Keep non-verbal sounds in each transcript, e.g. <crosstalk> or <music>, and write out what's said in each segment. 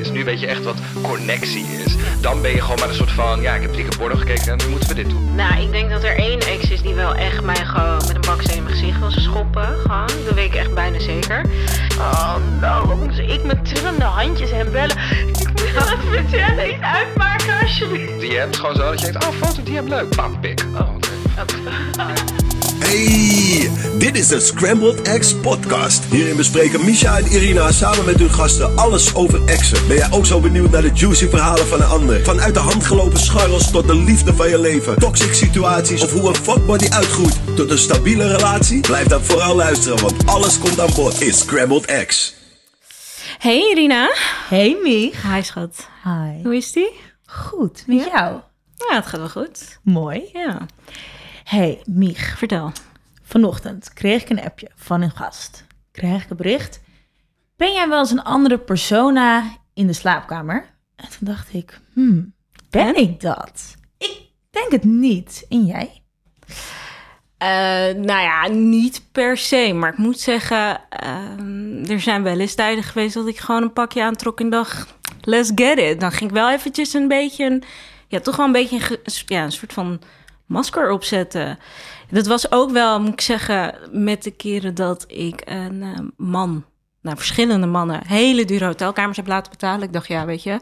is. Nu weet je echt wat connectie is. Dan ben je gewoon maar een soort van, ja, ik heb drie porno gekeken en nu moeten we dit doen. Nou, ik denk dat er één ex is die wel echt mij gewoon met een baksteen in mijn gezicht wil schoppen. Gewoon, dat weet ik echt bijna zeker. Oh, nou, wat ik met trillende handjes hem bellen? Ik moet het vertellen, niet uitmaken alsjeblieft. Die hebt gewoon zo dat je denkt, oh, foto, die heb leuk. Bam, pik. Oh, oké. Hey, dit is de Scrambled Eggs podcast. Hierin bespreken Misha en Irina samen met hun gasten alles over exen. Ben jij ook zo benieuwd naar de juicy verhalen van een ander? Vanuit de hand gelopen scharrels tot de liefde van je leven. Toxic situaties of hoe een fuckbody uitgroeit tot een stabiele relatie? Blijf dan vooral luisteren, want alles komt aan bod in Scrambled Eggs. Hey Irina. Hey Mich. Hi schat. Hi. Hoe is die? Goed, met Ja? jou? Ja, het gaat wel goed. Mooi. Ja. Hey Mich, Vertel. vanochtend kreeg ik een appje van een gast. Kreeg ik een bericht. Ben jij wel eens een andere persona in de slaapkamer? En toen dacht ik, hmm, ben En? ik dat? Ik denk het niet. En jij? Eh, nou ja, niet per se. Maar ik moet zeggen, ehm, er zijn wel eens tijden geweest dat ik gewoon een pakje aantrok en dacht, let's get it. Dan ging ik wel eventjes een beetje, een, ja, toch wel een beetje een, ja, een soort van masker opzetten. Dat was ook wel, moet ik zeggen, met de keren dat ik een eh, man, nou verschillende mannen, hele dure hotelkamers heb laten betalen. Ik dacht, ja, weet je,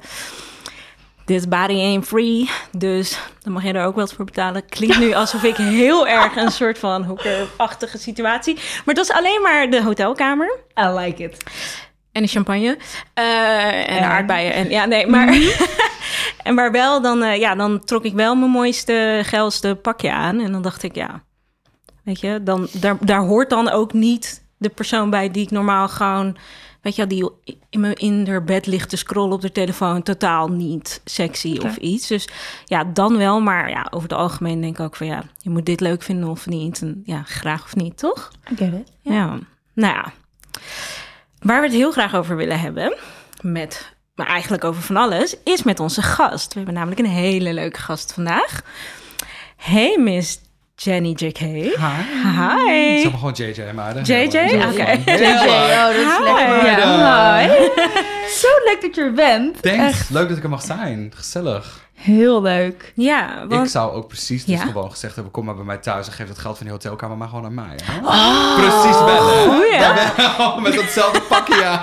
this body ain't free, dus dan mag je er ook wel wat voor betalen. Klinkt nu <laughs> alsof ik heel erg een soort van hoekerachtige situatie. Maar dat is alleen maar de hotelkamer I like it. en de champagne eh, en En? aardbeien. En, ja, nee, maar, <laughs> en maar wel, dan, eh, ja, dan trok ik wel mijn mooiste, geilste pakje aan. En dan dacht ik, ja, weet je, dan, daar, daar hoort dan ook niet de persoon bij die ik normaal gewoon, weet je, die in, mijn, in haar bed ligt te scrollen op de telefoon, totaal niet sexy of iets. Dus ja, dan wel, maar ja, over het algemeen denk ik ook van ja, je moet dit leuk vinden of niet. En ja, graag of niet, toch? I get it. Ja. Nou ja, waar we het heel graag over willen hebben, met, maar eigenlijk over van alles, is met onze gast. We hebben namelijk een hele leuke gast vandaag. Hey, Miss Jenny J.K. Hi. Hi. Zeg maar gewoon JJ, maar. JJ? Oké. JJ, oh, dat is Hi. lekker. Ja. Hi. Zo leuk dat je er bent. Thanks. Echt Leuk dat ik er mag zijn. Gezellig. Heel leuk. Ja, want Ik zou ook precies dus Ja? gewoon gezegd hebben: kom maar bij mij thuis en geef het geld van die hotelkamer maar gewoon aan mij. Hè? precies bellen. goeie. Ja, met datzelfde pakje aan.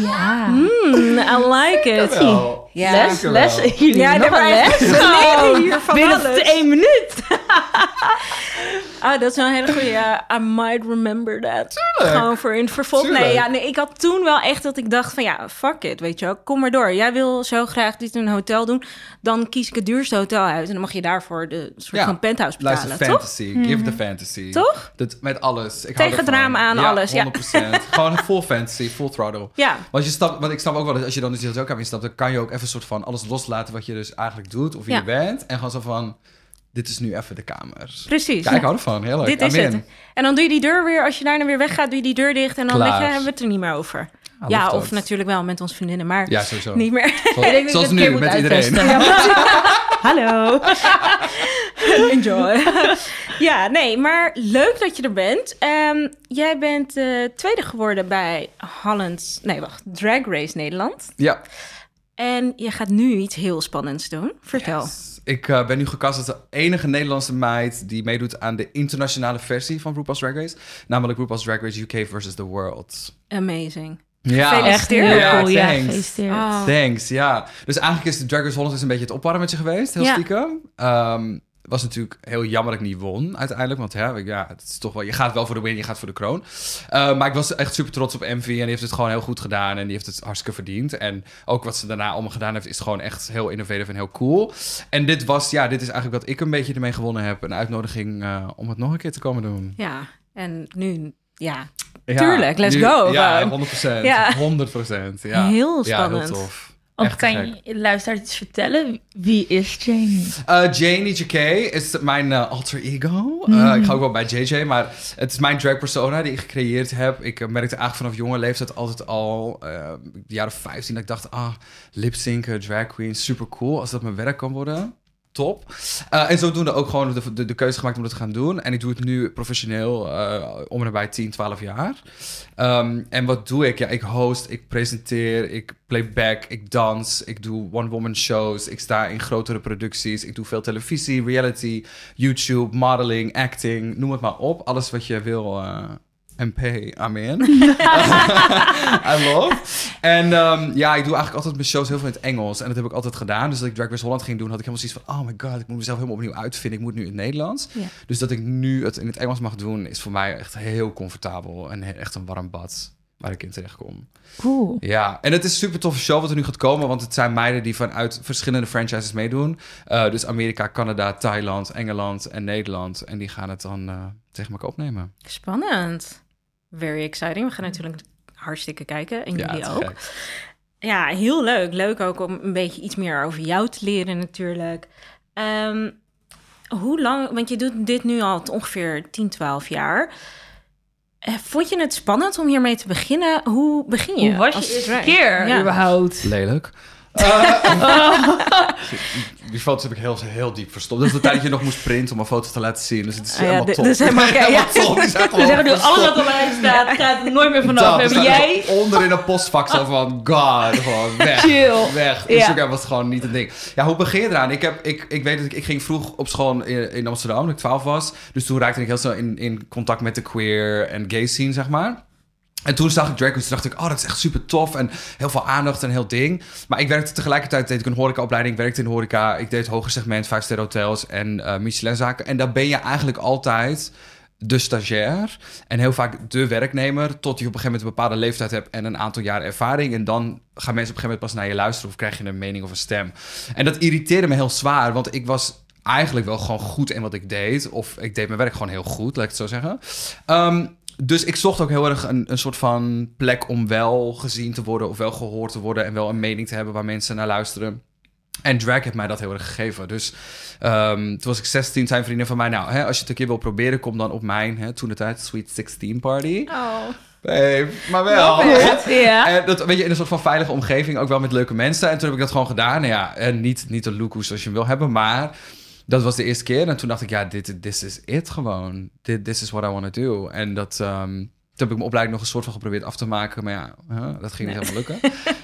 Ja. Hmm, I like it. Wel. Ja. Les, les. Jullie Ja, nog een les? we leren hier van Binnen alles. één minuut. <laughs> Ah, dat is wel een hele goede. ja, I might remember that. Tuurlijk. Gewoon voor in het vervolg. Nee, ja, nee, ik had toen wel echt dat ik dacht van ja, fuck it, weet je wel. Kom maar door. Jij wil zo graag dit in een hotel doen. Dan kies ik het duurste hotel uit. En dan mag je daarvoor de soort Ja. van penthouse betalen, Luister, toch? fantasy. Give the fantasy. Toch? Dat, met alles. Ik Tegen ervan. drama aan, alles, ja. 100%. Gewoon full fantasy, full throttle. Ja. Want, je snapt, want ik snap ook wel dat als je dan dus die hotelkamer instapt, dan kan je ook even een soort van alles loslaten wat je dus eigenlijk doet of wie Ja. je bent. En gewoon zo van, dit is nu even de kamer. Precies. Ja, ik hou ervan. Heel leuk. Dit is het. En dan doe je die deur weer, als je daarna weer weggaat, doe je die deur dicht. En dan je, hebben we het er niet meer over. I ja, of natuurlijk wel met onze vriendinnen, maar Ja, sowieso. niet meer. Zoals, <laughs> Ik nu, met iedereen. <laughs> <laughs> Hallo. Enjoy. ja, nee, maar leuk dat je er bent. Ehm, jij bent eh, tweede geworden bij Hollands... Nee, wacht. Drag Race Nederland. Ja. En je gaat nu iets heel spannends doen. Vertel. Yes. Ik eh, ben nu gecast als de enige Nederlandse meid die meedoet aan de internationale versie van RuPaul's Drag Race. Namelijk RuPaul's Drag Race UK versus the World. Amazing. Ja, Gefeliciteerd. Heel Ja, cool, ja. thanks. Gefeliciteerd. Oh. Thanks, ja. Dus eigenlijk is de Drag Race Holland is een beetje het opwarmetje geweest, heel Ja. stiekem. Ehm, was natuurlijk heel jammer dat ik niet won uiteindelijk. Want ja, ja, het is toch wel, je gaat wel voor de win, je gaat voor de kroon. Eh, maar ik was echt super trots op Envy. En die heeft het gewoon heel goed gedaan. En die heeft het hartstikke verdiend. En ook wat ze daarna allemaal gedaan heeft, is gewoon echt heel innovatief en heel cool. En dit was, ja, dit is eigenlijk wat ik een beetje ermee gewonnen heb. Een uitnodiging eh, om het nog een keer te komen doen. Ja, en nu... Ja, Ja, Tuurlijk, let's go, Ja, gewoon. 100 procent. Ja. 100 procent. Ja. Heel Ja, spannend. heel tof. Of kan gek. je luisteraars iets vertellen? Wie is Jamie? Uh, Janie JK is mijn uh, alter ego. Uh, Mhm. Ik ga ook wel bij JJ, maar het is mijn drag persona die ik gecreëerd heb. Ik merkte eigenlijk vanaf jonge leeftijd altijd al, de jaren 15, dat ik dacht, ah, lip-synken, drag queen, super cool als dat mijn werk kan worden. Top. Eh, en zodoende ook gewoon de, de, keuze gemaakt om dat te gaan doen. En ik doe het nu professioneel eh, om en nabij 10, 12 jaar. Ehm, en wat doe ik? Ja, ik host, ik presenteer, ik play back, ik dans, ik doe one-woman shows, ik sta in grotere producties, ik doe veel televisie, reality, YouTube, modeling, acting, noem het maar op. Alles wat je wil. Eh MP, amen. <laughs> <laughs> I love. En ehm, ja, ik doe eigenlijk altijd mijn shows heel veel in het Engels. En dat heb ik altijd gedaan. Dus dat ik Drag Race Holland ging doen, had ik helemaal zoiets van... oh my god, ik moet mezelf helemaal opnieuw uitvinden. Ik moet nu in het Nederlands. Dus dat ik nu het in het Engels mag doen... is voor mij echt heel comfortabel. En echt een warm bad waar ik in terecht kom. Cool. Ja, en het is een super toffe show wat er nu gaat komen. Want het zijn meiden die vanuit verschillende franchises meedoen. Eh, dus Amerika, Canada, Thailand, Engeland en Nederland. En die gaan het dan eh, tegen elkaar opnemen. Spannend. Very exciting. We gaan natuurlijk hartstikke kijken. En jullie ook. gek. Ja, heel leuk. Leuk ook om een beetje iets meer over jou te leren natuurlijk. Ehm, hoe lang, want je doet dit nu al ongeveer 10, 12 jaar. Eh, Vond je het spannend om hiermee te beginnen? Hoe begin je? Hoe was je eerste keer Ja. überhaupt? Lelijk. <laughs> Die foto's heb ik heel, heel diep verstopt. Dat is de tijd dat je nog moest printen om een foto te laten zien. Dus het is Ah ja, helemaal top. dus helemaal- <laughs> ja, ja. top. Gewoon <laughs> zeggen nu, alles wat verstopt. online staat, gaat er nooit meer vanaf. Hebben jij... er Onder in een postvak zo van, god, gewoon weg. Chill. Weg. Ja. Instagram was gewoon niet een ding. Ja, hoe begin je eraan? Ik, heb, ik, ik weet dat ik, ik ging vroeg op school in, in Amsterdam, toen ik 12 was. Dus toen raakte ik heel snel in, in contact met de queer en gay scene, zeg maar. En toen zag ik drag toen dacht ik, oh, dat is echt super tof. En heel veel aandacht en heel ding. Maar ik werkte tegelijkertijd, deed ik een horecaopleiding. Werkte in horeca. Ik deed hoger segment, vijf sterren hotels en uh, Michelinzaken. En daar ben je eigenlijk altijd de stagiair. En heel vaak de werknemer. Tot je op een gegeven moment een bepaalde leeftijd hebt en een aantal jaar ervaring. En dan gaan mensen op een gegeven moment pas naar je luisteren. Of krijg je een mening of een stem. En dat irriteerde me heel zwaar. Want ik was eigenlijk wel gewoon goed in wat ik deed. Of ik deed mijn werk gewoon heel goed, laat ik het zo zeggen. Um, dus ik zocht ook heel erg een, een soort van plek om wel gezien te worden of wel gehoord te worden en wel een mening te hebben waar mensen naar luisteren. En drag heeft mij dat heel erg gegeven. Dus um, toen was ik 16, zijn vrienden van mij, nou, hè, als je het een keer wil proberen, kom dan op mijn, hè, toen de tijd, Sweet 16 party. Oh. Babe, maar wel. Ja. En dat weet je in een soort van veilige omgeving, ook wel met leuke mensen. En toen heb ik dat gewoon gedaan. Nou ja, en niet, niet een look zoals je hem wil hebben, maar dat was de eerste keer. En toen dacht ik, ja, dit this is it gewoon. Dit this is what I want to do. En dat, um, toen heb ik mijn opleiding nog een soort van geprobeerd af te maken. Maar ja, huh, dat ging niet helemaal lukken.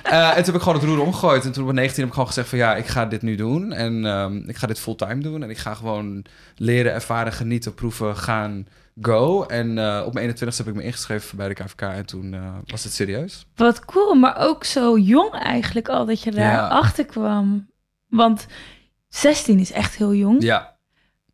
uh, en toen heb ik gewoon het roer omgegooid. En toen op 19 heb ik gewoon gezegd van ja, ik ga dit nu doen. En um, ik ga dit fulltime doen. En ik ga gewoon leren, ervaren, genieten, proeven, gaan, go. En uh, op mijn 21ste heb ik me ingeschreven bij de KVK. En toen uh, was het serieus. Wat cool, maar ook zo jong eigenlijk al dat je daar Ja. achter kwam. Want 16 is echt heel jong. Ja.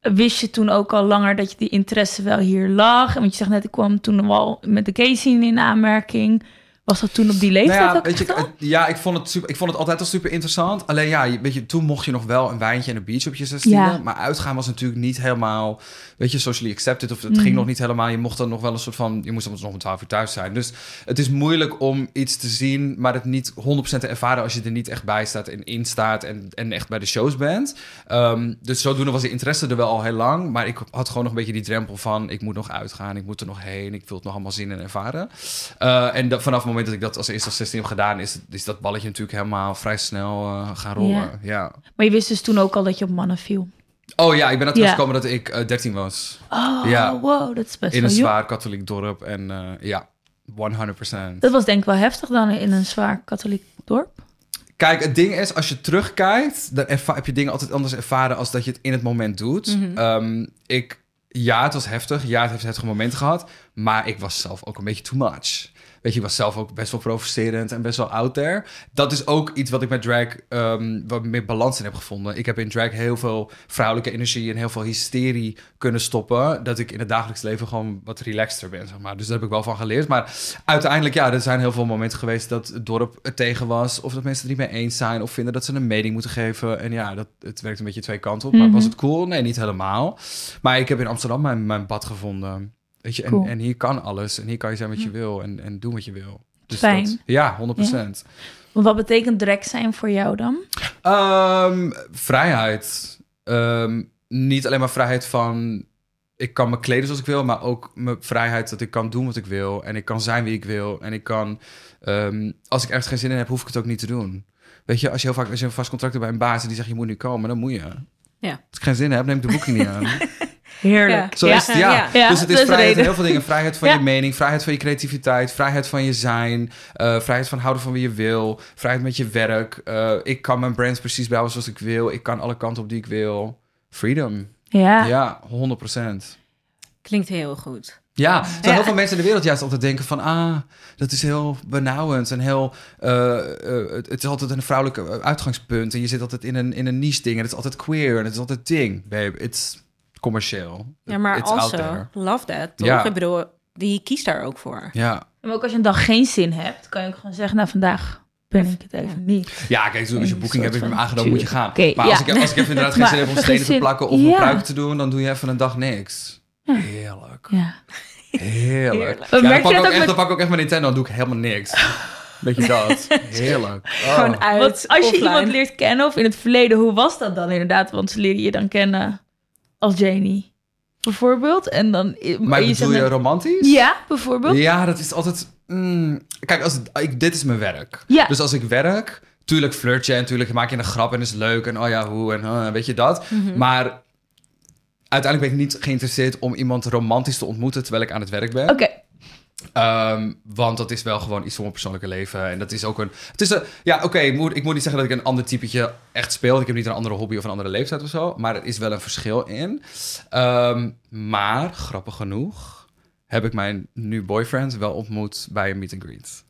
Wist je toen ook al langer dat je die interesse wel hier lag? Want je zegt net, ik kwam toen al met de gay scene in aanmerking. Was dat toen op die leeftijd nou ja, ook weet je, ja, ik vond, het super, ik vond het altijd al super interessant. Alleen ja, weet je, toen mocht je nog wel een wijntje en een beach op je 16e. Ja. Maar uitgaan was natuurlijk niet helemaal, weet je, socially accepted. Of het ging nog niet helemaal. Je mocht dan nog wel een soort van, je moest dan nog om 12 uur thuis zijn. Dus het is moeilijk om iets te zien, maar het niet 100% te ervaren als je er niet echt bij staat en in staat en, en echt bij de shows bent. Ehm, dus zodoende was die interesse er wel al heel lang. Maar ik had gewoon nog een beetje die drempel van, ik moet nog uitgaan, ik moet er nog heen, ik wil het nog allemaal zien en ervaren. Uh, en dat, vanaf het moment dat ik dat als eerste als 16 heb gedaan, is, is dat balletje natuurlijk helemaal vrij snel uh, gaan rollen. Ja. Maar je wist dus toen ook al dat je op mannen viel. Oh ja, ik ben Ja. gekomen dat ik uh, 13 was. Oh, Ja. wow, dat is best In een jong. zwaar katholiek dorp. En uh, ja, 100%. Dat was denk ik wel heftig dan in een zwaar katholiek dorp. Kijk, het ding is, als je terugkijkt, dan heb je dingen altijd anders ervaren als dat je het in het moment doet. Mhm. Um, ik, ja, het was heftig. Ja, het heeft heftige momenten gehad. Maar ik was zelf ook een beetje too much. Weet je, ik was zelf ook best wel provocerend en best wel out there. Dat is ook iets wat ik met drag um, wat meer balans in heb gevonden. Ik heb in drag heel veel vrouwelijke energie en heel veel hysterie kunnen stoppen. Dat ik in het dagelijks leven gewoon wat relaxter ben, zeg maar. Dus daar heb ik wel van geleerd. Maar uiteindelijk, ja, er zijn heel veel momenten geweest dat het dorp er tegen was. Of dat mensen het niet mee eens zijn. Of vinden dat ze een mening moeten geven. En ja, dat, het werkt een beetje twee kanten op. Maar Mhm. was het cool? Nee, niet helemaal. Maar ik heb in Amsterdam mijn, mijn pad gevonden. Weet je, en, Cool. en hier kan alles. En hier kan je zijn wat je wil en, en doen wat je wil. Dus Fijn. Dat, ja, 100%. Want wat betekent drag zijn voor jou dan? Ehm, vrijheid. Ehm, niet alleen maar vrijheid van... Ik kan me kleden zoals ik wil, maar ook mijn vrijheid dat ik kan doen wat ik wil. En ik kan zijn wie ik wil. En ik kan... ehm, als ik ergens geen zin in heb, hoef ik het ook niet te doen. Weet je, als je heel vaak als je een vast contract hebt bij een baas... en die zegt je moet nu komen, dan moet je. Ja. Als ik geen zin heb, neem ik de boeking niet aan. <laughs> Heerlijk. Zo Ja. is het, ja. Dus het is vrijheid in heel veel dingen. Vrijheid van Ja. je mening, vrijheid van je creativiteit, vrijheid van je zijn, eh, vrijheid van houden van wie je wil, vrijheid met je werk. Eh, ik kan mijn brands precies bouwen zoals ik wil. Ik kan alle kanten op die ik wil. Freedom. Ja. Ja, 100 procent. Klinkt heel goed. Ja, er zijn heel veel mensen in de wereld juist altijd denken van... ah, dat is heel benauwend en heel... eh, het, is altijd een vrouwelijk eh, uitgangspunt... en je zit altijd in een, in een niche ding... en het is altijd queer en het is altijd ding. Babe, it's commercieel. Ja, maar It's also, love that, toch? Ja. Ik bedoel, die kiest daar ook voor. Ja. Maar ook als je een dag geen zin hebt, kan je ook gewoon zeggen, nou vandaag ben ik het even niet. ja, kijk, als je Een boeking hebt, heb je hem aangenomen, moet je gaan. Oké, maar ja. als, ik, als ik even inderdaad <laughs> geen zin heb om stenen te plakken... of een ja. pruik te doen, dan doe je even een dag niks. Heerlijk. Ja. Heerlijk. Heerlijk. Ja, dan, pak ook ook echt, met- dan pak ik ook echt mijn Nintendo en doe ik helemaal niks. <laughs> Weet je dat? Heerlijk. Oh. Gewoon uit, Want als je offline. iemand leert kennen, of in het verleden, hoe was dat dan inderdaad? Want ze leren je dan kennen als Janie, bijvoorbeeld. En dan... Maar je bedoel je romantisch? Ja, bijvoorbeeld. Ja, dat is altijd... mm, kijk, als het, ik, dit is mijn werk. Ja. Dus als ik werk, tuurlijk flirt je en tuurlijk maak je een grap en is leuk en oh ja, hoe en uh, weet je dat. Mhm. Maar uiteindelijk ben ik niet geïnteresseerd om iemand romantisch te ontmoeten terwijl ik aan het werk ben. Oké, Ehm, want dat is wel gewoon iets voor mijn persoonlijke leven. En dat is ook een... Het is een ja, oké, ik, moet, ik moet niet zeggen dat ik een ander typetje echt speel. Ik heb niet een andere hobby of een andere leeftijd of zo. Maar er is wel een verschil in. Ehm, maar, grappig genoeg, heb ik mijn nu boyfriend wel ontmoet bij een meet and greet.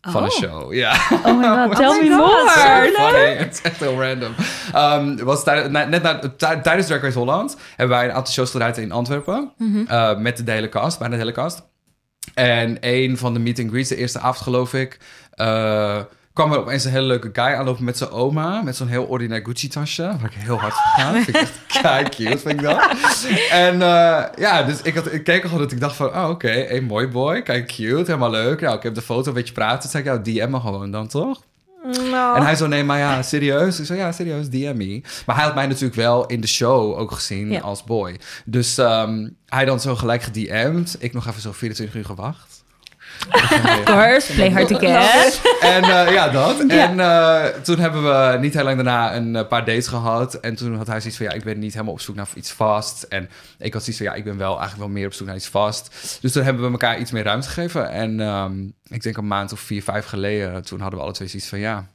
Van een Oh. show, ja. oh my <laughs> god, tell my me more. Het is echt heel random. Ehm, was net na, tij- tijdens Drag Race Holland hebben wij een aantal shows gedraaid in Antwerpen. eh, met de hele cast, bijna de hele cast. En een van de meet and greets, de eerste avond geloof ik, eh, kwam er opeens een hele leuke guy aanlopen met zijn oma. Met zo'n heel ordinair Gucci-tasje. Waar ik heel hard voor ga. Vind ik echt kei cute, vind ik dat. En eh, ja, dus ik, had, ik keek al dat ik dacht van... Oh, oké, een mooi boy. Kijk, cute, helemaal leuk. Nou, ik heb de foto, een beetje praten. Toen zei ik, ja, DM me gewoon dan, toch? Nou. En hij zo, nee, maar ja, serieus? Ik zo, ja, serieus, DM me. Maar hij had mij natuurlijk wel in de show ook gezien Ja. als boy. Dus ehm, hij dan zo gelijk gedM'd. Ik nog even zo 24 uur gewacht. Of course, play hard to get. En eh, ja, dat. Ja. En eh, toen hebben we niet heel lang daarna een eh, paar dates gehad. En toen had hij zoiets van, ja, ik ben niet helemaal op zoek naar iets vast. En ik had zoiets van, ja, ik ben wel eigenlijk wel meer op zoek naar iets vast. Dus toen hebben we elkaar iets meer ruimte gegeven. En ehm, ik denk een maand of vier, vijf geleden, toen hadden we alle twee zoiets van, ja...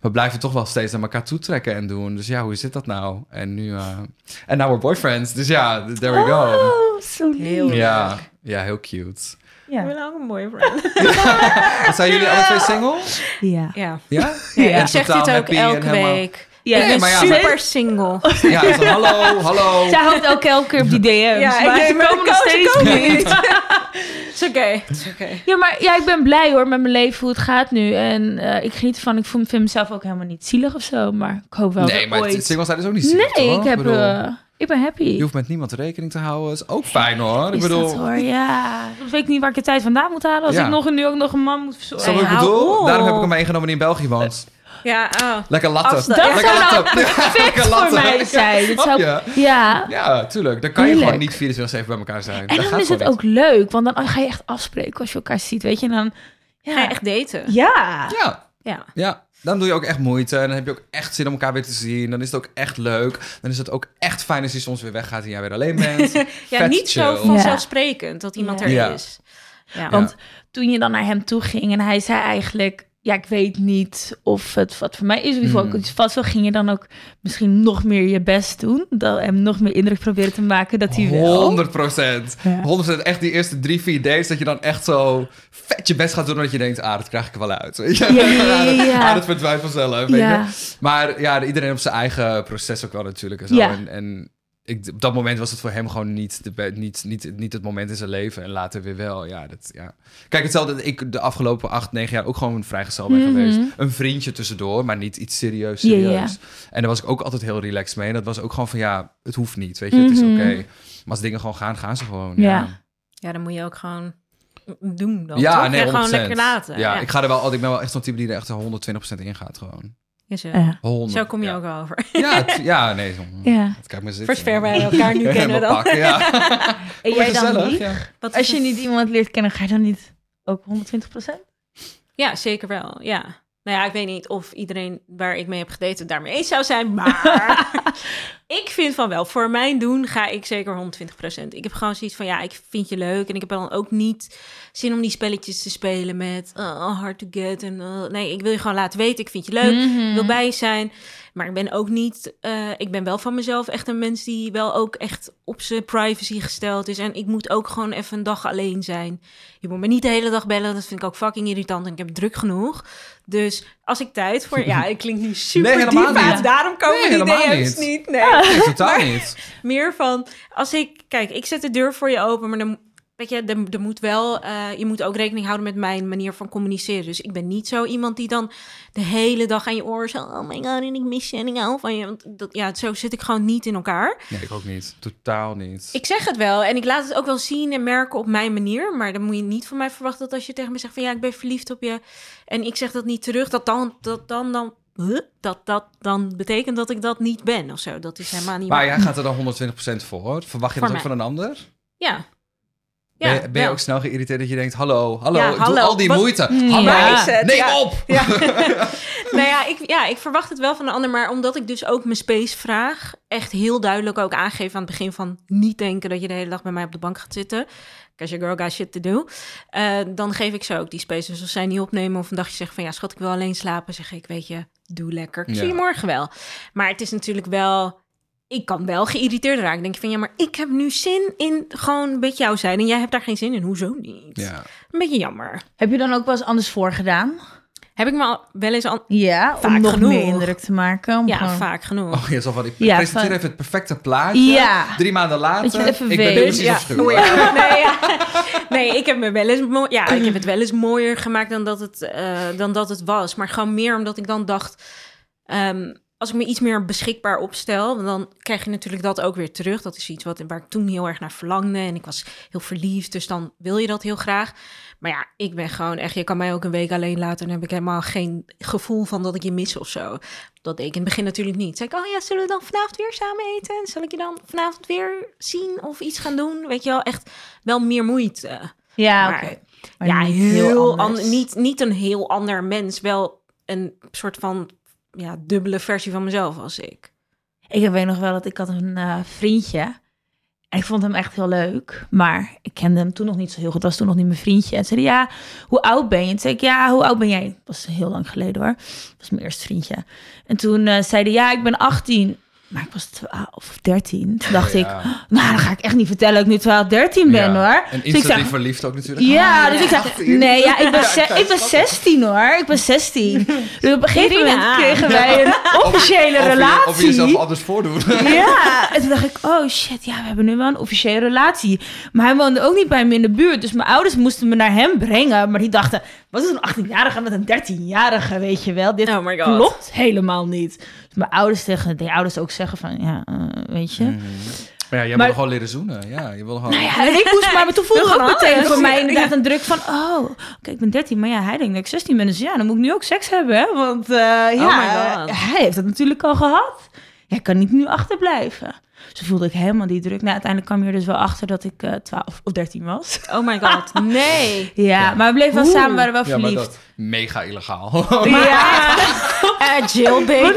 We blijven toch wel steeds naar elkaar toetrekken en doen. Dus ja, hoe zit dat nou? En nu... eh, En now we're boyfriends. Dus ja, there we go. Oh, zo lief. Ja, ja, heel cute. Ja. Ik ben ook een boyfriend. <laughs> Wat zijn jullie alle twee single? Ja. Ja. Ja? Ja, En ik zeg dit ook elke week. Ja, ik ben ja, super single. Ja, zo, hallo, hallo. <laughs> Zij hoopt elke, elke keer op die DM's. Ja, maar ze komen nog steeds komen niet. Het <laughs> is oké, het is oké. Ja, maar ja, ik ben blij hoor met mijn leven, hoe het gaat nu. En eh, ik geniet ervan. Ik vind, vind mezelf ook helemaal niet zielig of zo. Maar ik hoop wel Nee, dat maar ooit... het single zijn is ook niet zielig, nee, toch? ik, heb, bedoel, eh, ik ben happy. je hoeft met niemand rekening te houden. Dat is ook fijn, hoor. Ik Is bedoel... dat hoor, ja. Soms weet ik niet waar ik de tijd vandaan moet halen. Als Ja. ik nog, nu ook nog een man moet verzorgen. wat ik bedoel? Daarom heb ik hem meegenomen die in België woont. Ja, oh. Lekker latte. Dat Lekker zou nou <laughs> Lekker voor latte. mij zijn. Dat zou, ja. Ja, tuurlijk. Dan kan je Heerlijk. gewoon niet 24-7 bij elkaar zijn. En dat dan is het ook leuk. Want dan ga je echt afspreken als je elkaar ziet. Weet je, en dan... Ja. Ga je echt daten? Ja, Ja. ja. Dan doe je ook echt moeite. En dan heb je ook echt zin om elkaar weer te zien. Dan is het ook echt leuk. Dan is het ook echt fijn als je soms weer weggaat en jij weer alleen bent. <laughs> Ja, Vet niet zo vanzelfsprekend dat iemand Ja. er Ja. is. Ja. Want toen je dan naar hem toe ging en hij zei eigenlijk... Ja, ik weet niet of het wat voor mij is. Ook iets vast wel. Ging je dan ook misschien nog meer je best doen? Dat, hem nog meer indruk proberen te maken dat hij wel... 100 procent. Ja. 100 Echt die eerste drie, vier dates dat je dan echt zo vet je best gaat doen. Dat je denkt, ah, dat krijg ik er wel uit. <laughs> Ja, ja, ja, ja. <laughs> Ah, dat verdwijnt vanzelf. Weet Ja. je? Maar ja, iedereen op zijn eigen proces ook wel natuurlijk. En, zo. Ja. en, en ik, op dat moment was het voor hem gewoon niet, de, niet, niet, niet het moment in zijn leven. En later weer wel. Ja, dat, ja. Kijk, hetzelfde dat ik de afgelopen acht, negen jaar ook gewoon een vrijgezel ben Mhm. geweest. Een vriendje tussendoor, maar niet iets serieus, serieus. En daar was ik ook altijd heel relaxed mee. En dat was ook gewoon van, ja, het hoeft niet, weet je. Het is Mhm. oké. Maar als dingen gewoon gaan, gaan ze gewoon. Ja. Ja, ja, dan moet je ook gewoon doen dan, ja toch? nee, 100%. Ja, gewoon lekker laten. Ja, ik ga er wel altijd, ik ben wel echt zo'n type die er echt 120% in gaat gewoon. Ja, zo. Ja. 100, Zo kom je ja. ook wel over. Ja, <laughs> het- ja, nee. Zo, Ja. Het kan me zitten. Wij <laughs> elkaar nu kennen dan. pakken, ja. <laughs> En jij dan Gezellig, niet? ja. Wat Als je niet iemand leert kennen, ga je dan niet ook 120% Ja, zeker wel, ja. Nou ja, ik weet niet of iedereen waar ik mee heb gedate het daarmee eens zou zijn, maar... ik vind van wel, voor mijn doen ga ik zeker 120%. Ik heb gewoon zoiets van, ja, ik vind je leuk. En ik heb dan ook niet zin om die spelletjes te spelen met uh, hard to get. En, uh, nee, ik wil je gewoon laten weten, ik vind je leuk. Ik wil bij je zijn. Maar ik ben ook niet, uh, ik ben wel van mezelf echt een mens die wel ook echt op zijn privacy gesteld is. En ik moet ook gewoon even een dag alleen zijn. Je moet me niet de hele dag bellen, dat vind ik ook fucking irritant. En ik heb druk genoeg. Dus als ik tijd voor, ja, <laughs> ik klink nu super Nee, diep uit. niet. Daarom komen Nee, die DM's niet. niet. Nee. Nee, <laughs> totaal niet. Meer van, als ik, kijk, ik zet de deur voor je open, maar dan, weet je, er, er moet wel, eh, je moet ook rekening houden met mijn manier van communiceren. Dus ik ben niet zo iemand die dan de hele dag aan je oor zo, oh my god, en ik mis je en ik hou van je. Want dat, ja, zo zit ik gewoon niet in elkaar. Nee, ik ook niet. Totaal niet. Ik zeg het wel en ik laat het ook wel zien en merken op mijn manier. Maar dan moet je niet van mij verwachten dat als je tegen me zegt van ja, ik ben verliefd op je. En ik zeg dat niet terug, dat dan, dat dan, dan? Dat dat dan betekent dat ik dat niet ben of zo. Dat is helemaal niet Maar waar. jij gaat er dan 120% voor. Verwacht je Voor dat ook van een ander? Ja. ben je, ben je ook snel geïrriteerd dat je denkt... Hallo, hallo, Ja, doe hallo, al die wat- moeite. Ja. Hallo, Waar is het? neem Ja. op! Ja. <laughs> nou ja ik, ja, ik verwacht het wel van de ander. Maar omdat ik dus ook mijn space vraag... echt heel duidelijk ook aangeef aan het begin van... niet denken dat je de hele dag bij mij op de bank gaat zitten. Because your girl got shit to do. Eh, dan geef ik ze ook die space. Dus als zij niet opnemen of een dagje zeggen van... ja, schat, ik wil alleen slapen. zeg ik, weet je, doe lekker. Ik zie je morgen wel. Maar het is natuurlijk wel... Ik kan wel geïrriteerd raken. Ik denk van, ja, maar ik heb nu zin in gewoon een beetje jou zijn. En jij hebt daar geen zin in. Hoezo niet? Ja. Een beetje jammer. Heb je dan ook wel eens anders voorgedaan? Heb ik me al wel eens... Al... Ja, Vaak om nog genoeg. meer indruk te maken. Ja, gewoon- vaak genoeg. Oh, je zal van, ik Ja, presenteer van- even het perfecte plaatje. Ja. Drie maanden later, ik ben weet. precies ja. afschuwelijk. <laughs> Ja. Nee, ja. nee, ik heb me wel eens mo- ja, ik heb het wel eens mooier gemaakt dan dat het, eh, dan dat het was. Maar gewoon meer omdat ik dan dacht, ehm, als ik me iets meer beschikbaar opstel, dan krijg je natuurlijk dat ook weer terug. Dat is iets wat, waar ik toen heel erg naar verlangde en ik was heel verliefd, dus dan wil je dat heel graag. Maar ja, ik ben gewoon echt, je kan mij ook een week alleen laten en dan heb ik helemaal geen gevoel van dat ik je mis of zo. Dat deed ik in het begin natuurlijk niet. Zei ik, oh ja, zullen we dan vanavond weer samen eten? Zal ik je dan vanavond weer zien of iets gaan doen? Weet je wel, echt wel meer moeite. Ja, oké. Ja, niet heel, anders. niet, niet een heel ander mens. Wel een soort van ja, dubbele versie van mezelf was ik. Ik weet nog wel dat ik had een eh, vriendje. Ik vond hem echt heel leuk. Maar ik kende hem toen nog niet zo heel goed. Het was toen nog niet mijn vriendje. En zei ja, hoe oud ben je? En zei ik, ja, hoe oud ben jij? Dat was heel lang geleden hoor. Dat was mijn eerste vriendje. En toen eh, zei hij, ja, ik ben 18. Maar ik was 12 of 13. Toen dacht Ja. ik, nou, dan ga ik echt niet vertellen dat ik nu 12, 13 ben Ja. hoor. En Dus ik verliefd ook natuurlijk. ja, Ah, dus ik 18. nee, ja, ik ben, ze- ik ben 16 hoor. Ik ben 16. <laughs> Dus op een gegeven moment kregen wij een officiële Of je, relatie. of je jezelf anders voordoen. <laughs> Ja, en toen dacht ik, oh shit, ja, we hebben nu wel een officiële relatie. Maar hij woonde ook niet bij me in de buurt. Dus mijn ouders moesten me naar hem brengen. Maar die dachten, wat is een 18-jarige met een 13-jarige, weet je wel? Dit Oh my God. klopt helemaal niet. Dus mijn ouders tegen die ouders ook zeggen van, ja, eh, weet je. Maar ja, jij Maar- wil gewoon leren zoenen. Ja, je wil gewoon... Nou ja, en ik moest maar, maar toen voelde ook meteen voor mij inderdaad een druk van, oh, oké, ik ben 13, maar ja, hij denkt dat ik 16 ben. Dus ja, dan moet ik nu ook seks hebben, hè? Want eh, ja, my God. hij heeft het natuurlijk al gehad. Ja, ik kan niet nu achterblijven. Dus voelde ik helemaal die druk. Nou, uiteindelijk kwam je er dus wel achter dat ik eh 12 of 13 was. Oh my god, <laughs> nee. Ja, maar we bleven wel Oeh. samen, waren wel Ja, maar verliefd. dat mega illegaal. <laughs> Ja, Uh, jailbait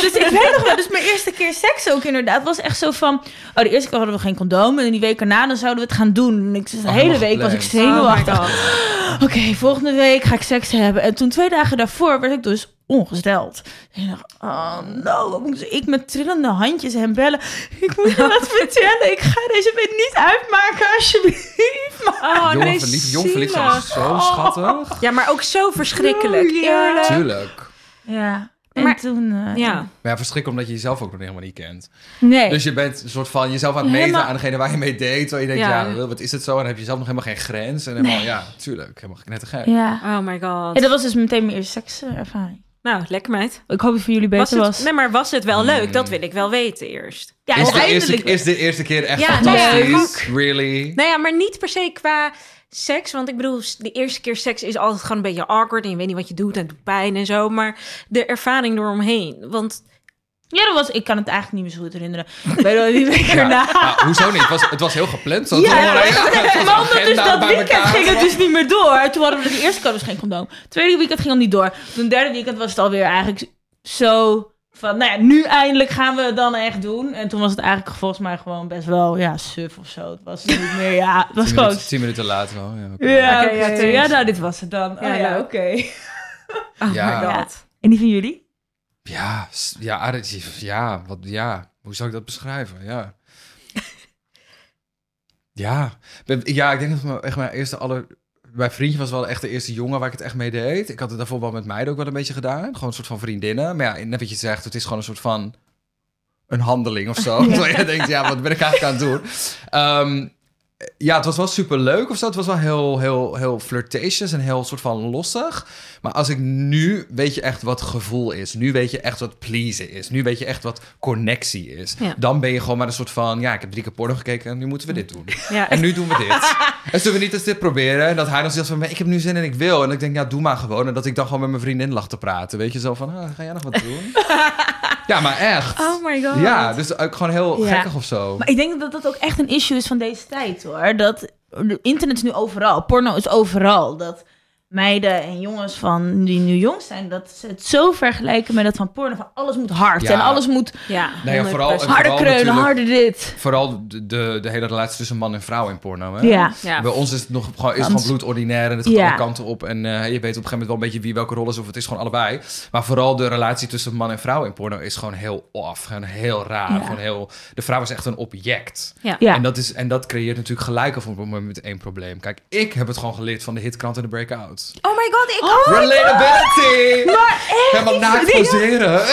dus ik weet nog wel, dus mijn eerste keer seks ook inderdaad, was echt zo van, oh, de eerste keer hadden we geen condoom en die week erna dan zouden we het gaan doen. En ik, de Oh, hele week was ik zenuwachtig. Oh. <gasps> Oké, volgende week ga ik seks hebben. En toen twee dagen daarvoor werd ik dus ongesteld. En ik dacht, oh no, wat moet ik met trillende handjes hem bellen. Ik moet je wat <laughs> vertellen, ik ga deze week niet uitmaken, alsjeblieft. Maar... Oh, Jong nee, verliefd, jong verliefd is zo schattig. Ja, maar ook zo verschrikkelijk. Oh, ja. Eerlijk. Tuurlijk. Ja, en Maar- toen... eh, Ja. Maar ja, verschrikkelijk omdat je jezelf ook nog helemaal niet kent. Nee. Dus je bent een soort van jezelf aan het meten Helemaal- aan degene waar je mee date. Terwijl je denkt, Ja. ja, wat is het zo? En dan heb je zelf nog helemaal geen grens. En helemaal, ja, tuurlijk, helemaal net te gek. ja. Oh my god. ja, dat was dus meteen mijn eerste sekservaring. Nou, lekker meid. Ik hoop dat het voor jullie Was beter het, was. nee, maar was het wel leuk? Mm. Dat wil ik wel weten eerst. Ja, Is de, eerste, is de eerste keer echt Ja, fantastisch? Really? Nou ja, maar niet per se qua seks. Want ik bedoel, de eerste keer seks is altijd gewoon een beetje awkward. En je weet niet wat je doet en het doet pijn en zo. Maar de ervaring eromheen. Want Ja, dat was... Ik kan het eigenlijk niet meer zo goed herinneren. Ik weet wel die week <laughs> Ja. erna. Ah, hoezo niet? Het was, het was heel gepland. Zo Ja, ja, ja, ja, maar omdat dus dat weekend elkaar. ging het dus niet meer door. Toen hadden we de eerste keer dus geen condoom. Tweede weekend ging het niet door. Toen derde weekend was het alweer eigenlijk zo van, nou ja, nu eindelijk gaan we het dan echt doen. En toen was het eigenlijk volgens mij gewoon best wel, ja, suf of zo. Het was niet meer, ja, het was Tien gewoon... minuten, tien minuten later wel. Ja, oké. Ja, ja, nou, dit was het dan. Ja, <laughs> oh, ja, oké. Oh Ja. my Ja. god. En die van jullie? Ja, ja, ja, wat, ja, hoe zou ik dat beschrijven? Ja. <laughs> ja. Ja, ik denk dat mijn, echt mijn eerste aller... Mijn vriendje was wel echt de eerste jongen waar ik het echt mee deed. Ik had het daarvoor wel met meiden ook wel een beetje gedaan. Gewoon een soort van vriendinnen. Maar ja, net wat je zegt, het is gewoon een soort van... Een handeling of zo. <laughs> Terwijl je denkt, ja, wat ben ik eigenlijk aan het doen? Ehm, ja, het was wel super leuk of zo. Het was wel heel, heel, heel flirtatious en heel soort van lossig. Maar als ik nu weet je echt wat gevoel is. Nu weet je echt wat pleasen is. Nu weet je echt wat connectie is. Ja. Dan ben je gewoon maar een soort van... Ja, ik heb drie keer porno gekeken en nu moeten we dit doen. Ja, En nu doen we dit. <laughs> en zullen we niet eens dit proberen? En dat hij dan zegt van... Ik heb nu zin en ik wil. En ik denk, ja, doe maar gewoon. En dat ik dan gewoon met mijn vriendin lag te praten. Weet je, zo van... Ah, ga jij nog wat doen? <laughs> ja, maar echt. Oh my god. Ja, dus ook gewoon heel Ja. gekkig of zo. Maar ik denk dat dat ook echt een issue is van deze tijd, hoor. Dat internet is nu overal. Porno is overal. Dat meiden en jongens van die nu jong zijn, dat ze het zo vergelijken met dat van porno. Van alles moet hard Ja. en alles moet Ja, Nou ja, vooral- 100%. harder vooral kreunen, harder dit. Vooral de, de, de hele relatie tussen man en vrouw in porno. Hè? Ja. Ja. Bij ons is het nog gewoon, is Want- gewoon bloedordinair en het gaat Ja. alle kanten op. En eh, je weet op een gegeven moment wel een beetje wie welke rol is of het is gewoon allebei. Maar vooral de relatie tussen man en vrouw in porno is gewoon heel off. Gewoon heel raar. Ja. Gewoon heel, de vrouw is echt een object. Ja. Ja. En, dat is, en dat creëert natuurlijk gelijk al voor met één probleem. Kijk, ik heb het gewoon geleerd van de hitkrant en de breakout. Oh my god, ik ook. Relatability! Maar echt, Helemaal naakt poseren. <laughs>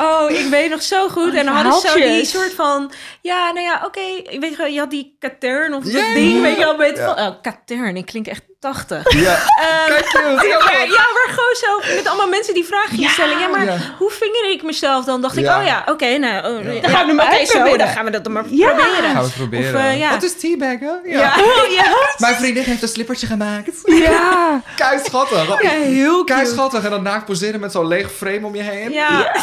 Oh, ik weet nog zo goed. Oh, en dan hadden ze zo die soort van... Ja, nou ja, oké. ik weet je, wel, je had die katern of dat Ja. ding, weet je wel. Met Ja. van, oh, katern, ik klink echt 80. Ja, Ehm, kijk je. maar, ja, maar gewoon zo met allemaal mensen die vragen je Ja. stellen. Ja, maar Ja. hoe vinger ik mezelf dan? Dacht ik, oh ja, oké, nou... Oh, Ja. Dan gaan we hem oké, zo, dan gaan we dat dan maar Ja. proberen. Gaan we het proberen. Of, eh, ja. Wat is teabaggen? Ja. Ja. <laughs> ja. Mijn vriendin heeft een slippertje gemaakt. ja. <laughs> Kei schattig. Ja, heel Kei schattig. En dan naakt poseren met zo'n leeg frame om je heen. Ja.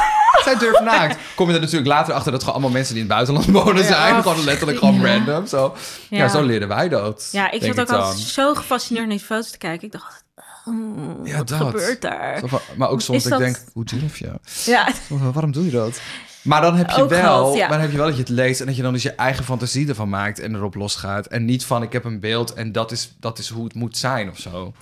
Zij durft naakt. Kom je er natuurlijk later achter dat gewoon allemaal mensen die in het buitenland wonen Ja. zijn. Gewoon letterlijk gewoon random. Zo. Ja. Ja. zo leren wij dat. Ja, ik zat ook altijd zo gefascineerd naar die foto's te kijken. Ik dacht, oh, Ja, wat dat. gebeurt daar? Maar ook soms Is dat ik dat- denk, hoe durf je? Ja, Waarom doe je dat? Maar dan heb je Ook wel, gehad, ja. maar dan heb je wel dat je het leest en dat je dan dus je eigen fantasie ervan maakt en erop losgaat. En niet van ik heb een beeld en dat is, dat is hoe het moet zijn of zo.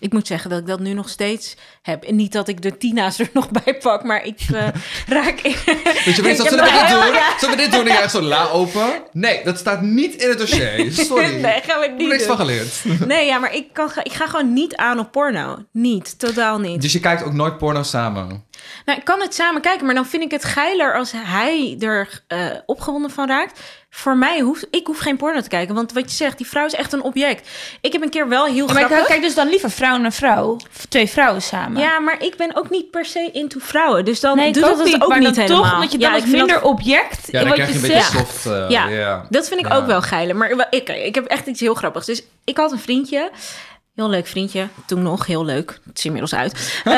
Ik moet zeggen dat ik dat nu nog steeds heb. En niet dat ik de Tina's er <laughs> nog bij pak, maar ik eh, raak... Weet je, mensen, heb zullen we dit doen? ja. Zullen we dit doen? En jij la open? Nee, dat staat niet in het dossier. <laughs> Sorry. Nee, gaan we Ik heb niet niks van geleerd. <laughs> Nee, ja, maar ik, kan, ga- ik ga gewoon niet aan op porno. Niet, totaal niet. Dus je kijkt ook nooit porno samen? Nou, ik kan het samen kijken, maar dan vind ik het geiler als hij er eh, opgewonden van raakt. Voor mij hoeft, ik hoef geen porno te kijken, want wat je zegt, die vrouw is echt een object. Ik heb een keer wel heel Maar ik grappig... kijk dus dan liever vrouw naar vrouw. Of twee vrouwen samen. Ja, maar ik ben ook niet per se into vrouwen, dus dan nee, ik doet ook dat het niet. ook maar niet dan helemaal. toch, omdat je dan ja, ik vind minder dat- object Ja, in wat krijg je je een beetje zegt. soft. eh, Ja. ja. Dat vind ik Ja. ook wel geiler. Maar ik, ik heb echt iets heel grappigs. Dus ik had een vriendje. Heel leuk vriendje. Toen nog heel leuk. Het is inmiddels uit. <laughs> Eh,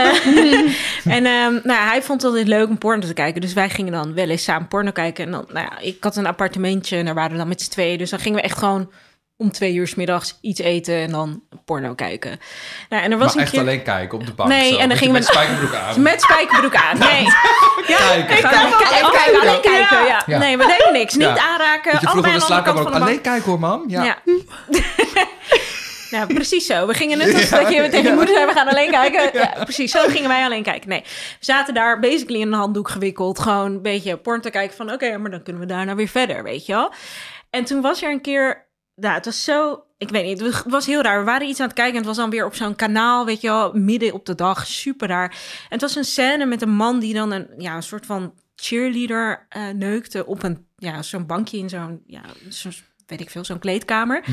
<laughs> en ehm, nou, hij vond het altijd leuk om porno te kijken. Dus wij gingen dan wel eens samen porno kijken. En dan, nou ja, ik had een appartementje. En daar waren we dan met z'n tweeën. Dus dan gingen we echt gewoon om twee uur 's middags iets eten. En dan porno kijken. Nou, en er was Maar een echt keer... alleen kijken op de bank. Nee, zo, en dan met ging je- men- met spijkerbroek aan. Met spijkerbroek aan. Nee. <laughs> Ja, Kijken. ik Kijken. kijken. Alleen kijken, ja. Ja. Nee, we deden niks. Niet aanraken. Je de aan de slaapkamer ook alleen kijken hoor, mam. Ja. Ja. Ja. precies zo. We gingen net als dat je tegen je moeder zei, we gaan alleen kijken. Ja, precies, zo gingen wij alleen kijken. Nee, we zaten daar basically in een handdoek gewikkeld. Gewoon een beetje porn te kijken van, oké, maar dan kunnen we daarna weer verder, weet je wel. En toen was er een keer, nou, het was zo, ik weet niet, het was heel raar. We waren iets aan het kijken en het was dan weer op zo'n kanaal, weet je wel, midden op de dag, super raar. En het was een scène met een man die dan een, ja, een soort van cheerleader eh, neukte op een, ja, zo'n bankje in zo'n, ja, zo'n, weet ik veel, zo'n kleedkamer.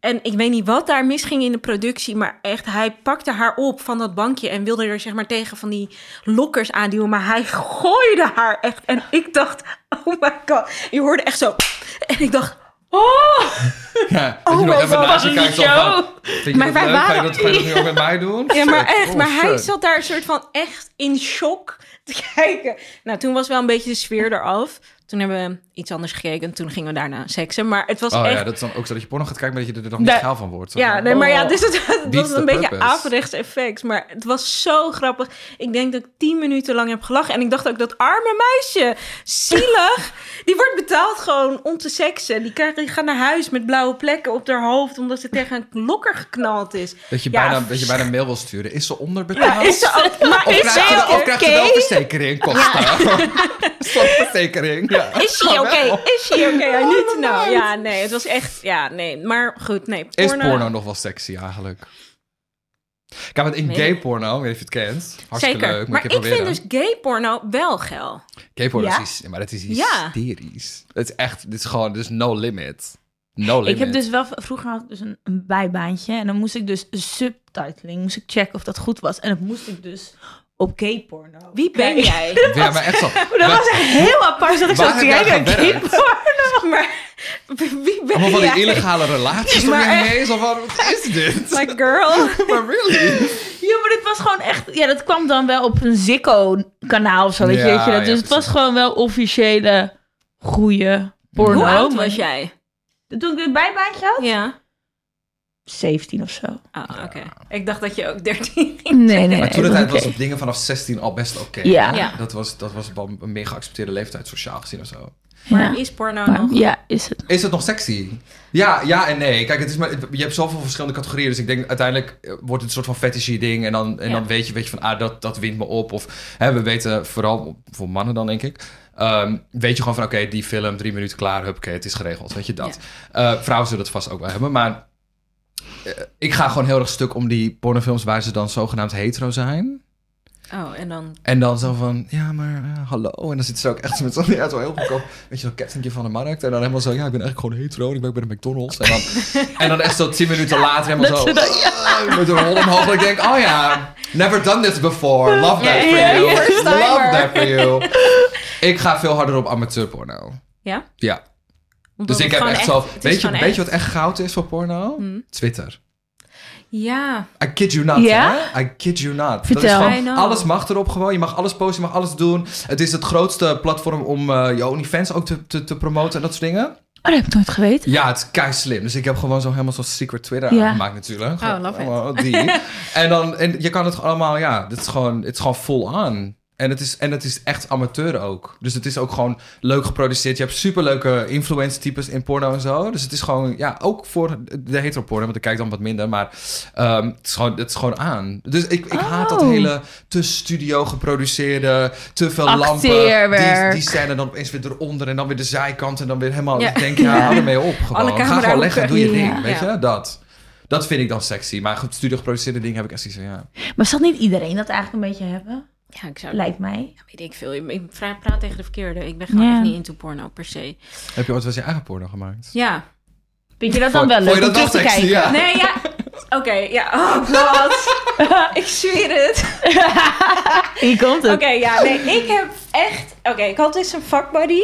En ik weet niet wat daar misging in de productie, maar echt, hij pakte haar op van dat bankje en wilde er zeg maar tegen van die lokkers aanduwen, maar hij gooide haar echt. En ik dacht, oh my god, je hoorde echt zo. En ik dacht, oh, Ja, Oh je nog even God, naast je kijkt. van, Maar wij leuk? Ga je waren- dat, ga je dat nu ook met mij doen? ja, maar echt, Oh, maar hij zat daar een soort van echt in shock te <laughs> kijken. Nou, toen was wel een beetje de sfeer eraf. Toen hebben we iets anders gekeken en toen gingen we daarna seksen. Maar het was Oh echt... ja, dat is dan ook zo dat je porno gaat kijken, maar dat je er dan niet geil van wordt. Zo Ja, nee, maar ja, oh. dus het, was een beetje averechts effect. Maar het was zo grappig. Ik denk dat ik tien minuten lang heb gelachen. En ik dacht ook, dat arme meisje, zielig. <laughs> die wordt betaald gewoon om te seksen. Die, krijgt, die gaat naar huis met blauwe plekken op haar hoofd... omdat ze tegen een lokker geknald is. Dat je, Ja, bijna, dat je bijna een <laughs> mail wil sturen. Is ze onderbetaald? Ja, is ze ook, <laughs> maar Of is ze, ze oké? wel verzekering ja. Is Oké? Is she oké? I need to know. Ja, nee, het was echt... Ja, nee. Maar goed, nee. Is Porno, nog wel sexy eigenlijk? Kijk, want in Nee. gay porno, weet je of je het kent. Hartstikke Zeker. leuk, moet maar ik vind dus gay porno wel geil. Gay porno Ja? is, maar dat is Ja. hysterisch. Het is echt, dit is gewoon, dus no limit. No limit. Ik heb dus wel, vroeger had ik dus een, een bijbaantje. En dan moest ik dus een subtitling, moest ik checken of dat goed was. En dat moest ik dus op porno. Wie ben jij? <laughs> Ja, maar echt zo. <laughs> Dat was echt heel apart dat ik zo jij kijken naar gay gewerkt? porno. maar wie ben Allemaal van die jij? illegale relaties om je Maar heen. Zo van, wat is dit? Like girl. <laughs> maar really? Ja, maar dit was gewoon echt... Ja, dat kwam dan wel op een Zikko-kanaal of zo, weet je, Ja, weet je dat. ja, Dus het was gewoon wel officiële, goede porno. Hoe oud was jij? Toen ik dit bijbaantje had? Ja. 17 of zo. Ah, oké. Ik dacht dat je ook 13 Nee, nee, nee. Maar toen de dat tijd was op dingen vanaf 16 al best oké. Ja. Ja. Dat was, dat was wel een meer geaccepteerde leeftijd, sociaal gezien of zo. Maar Ja. is porno Maar nog... ja, is het. Is het nog sexy? Ja, ja en nee. Kijk, het is maar, je hebt zoveel verschillende categorieën. Dus ik denk uiteindelijk eh, wordt het een soort van fetishy ding. En dan, en Ja. dan weet je, weet je van, ah, dat, dat wint me op. Of hè, we weten, vooral voor mannen dan denk ik. ehm, weet je gewoon van, oké, die film, drie minuten klaar, hup, oké, het is geregeld. Weet je dat. Eh, vrouwen zullen het vast ook wel hebben. Maar ik ga gewoon heel erg stuk om die pornofilms waar ze dan zogenaamd hetero zijn. Oh, en dan... En dan zo van, ja, maar eh, hallo. En dan zit ze ook echt met zo'n <laughs> ja, zo heel goedkoop, weet je, zo'n kettingje van de markt. En dan helemaal zo, ja, ik ben eigenlijk gewoon hetero en ik werk bij de McDonald's. En dan, <laughs> en dan echt zo tien minuten later helemaal zo, ah, met een rol omhoog. Ik denk, oh ja, never done this before. Love that for you. Love that for you. Ik ga veel harder op amateurporno. Ja? Ja. Omdat Dus ik het heb echt zo, het is weet je, weet wat echt goud is voor porno? Hmm. Twitter. Ja. I kid you not, Ja? hè? I kid you not. Vertel. Dat is gewoon, alles mag erop gewoon. Je mag alles posten, je mag alles doen. Het is het grootste platform om eh je OnlyFans ook te, te, te promoten en dat soort dingen. Oh, dat heb ik nooit geweten. Ja, het is kei slim. Dus ik heb gewoon zo helemaal zo'n secret Twitter Ja. aangemaakt natuurlijk. Oh, love it. Die. <laughs> en dan, en je kan het allemaal, ja, dit is gewoon, het is gewoon full on. En het, is, en het is echt amateur ook. Dus het is ook gewoon leuk geproduceerd. Je hebt superleuke influencer types in porno en zo. Dus het is gewoon, ja, ook voor de hetero porno. Want ik kijk dan wat minder. Maar ehm, het, is gewoon, het is gewoon aan. Dus ik, ik haat dat Oh. hele te studio geproduceerde, te veel lampen. Die, die scène dan opeens weer eronder. En dan weer de zijkant. En dan weer helemaal, Ja. ik denk, ja, Ja. hou ermee op. Gewoon. Alle Ga gewoon leggen, doe je ding. Ja. Weet je, dat. Dat vind ik dan sexy. Maar goed, studio geproduceerde dingen heb ik echt zoiets van, ja. Maar zal niet iedereen dat eigenlijk een beetje hebben? Ja, ik zou... Lijkt mij. Weet ik veel. Ik pra- praat tegen de verkeerde. Ik ben gewoon Ja. echt niet into porno per se. Heb je ooit wel eens je eigen porno gemaakt? Ja. Vind je dat dan wel vond je leuk om dat terug te kijken? Ja. Nee, ja. Oké, ja. Oh god. <laughs> ik zweer het. <laughs> Hier komt het. Oké, ja. Nee, ik heb echt... Oké, ik had dus een fuckbuddy.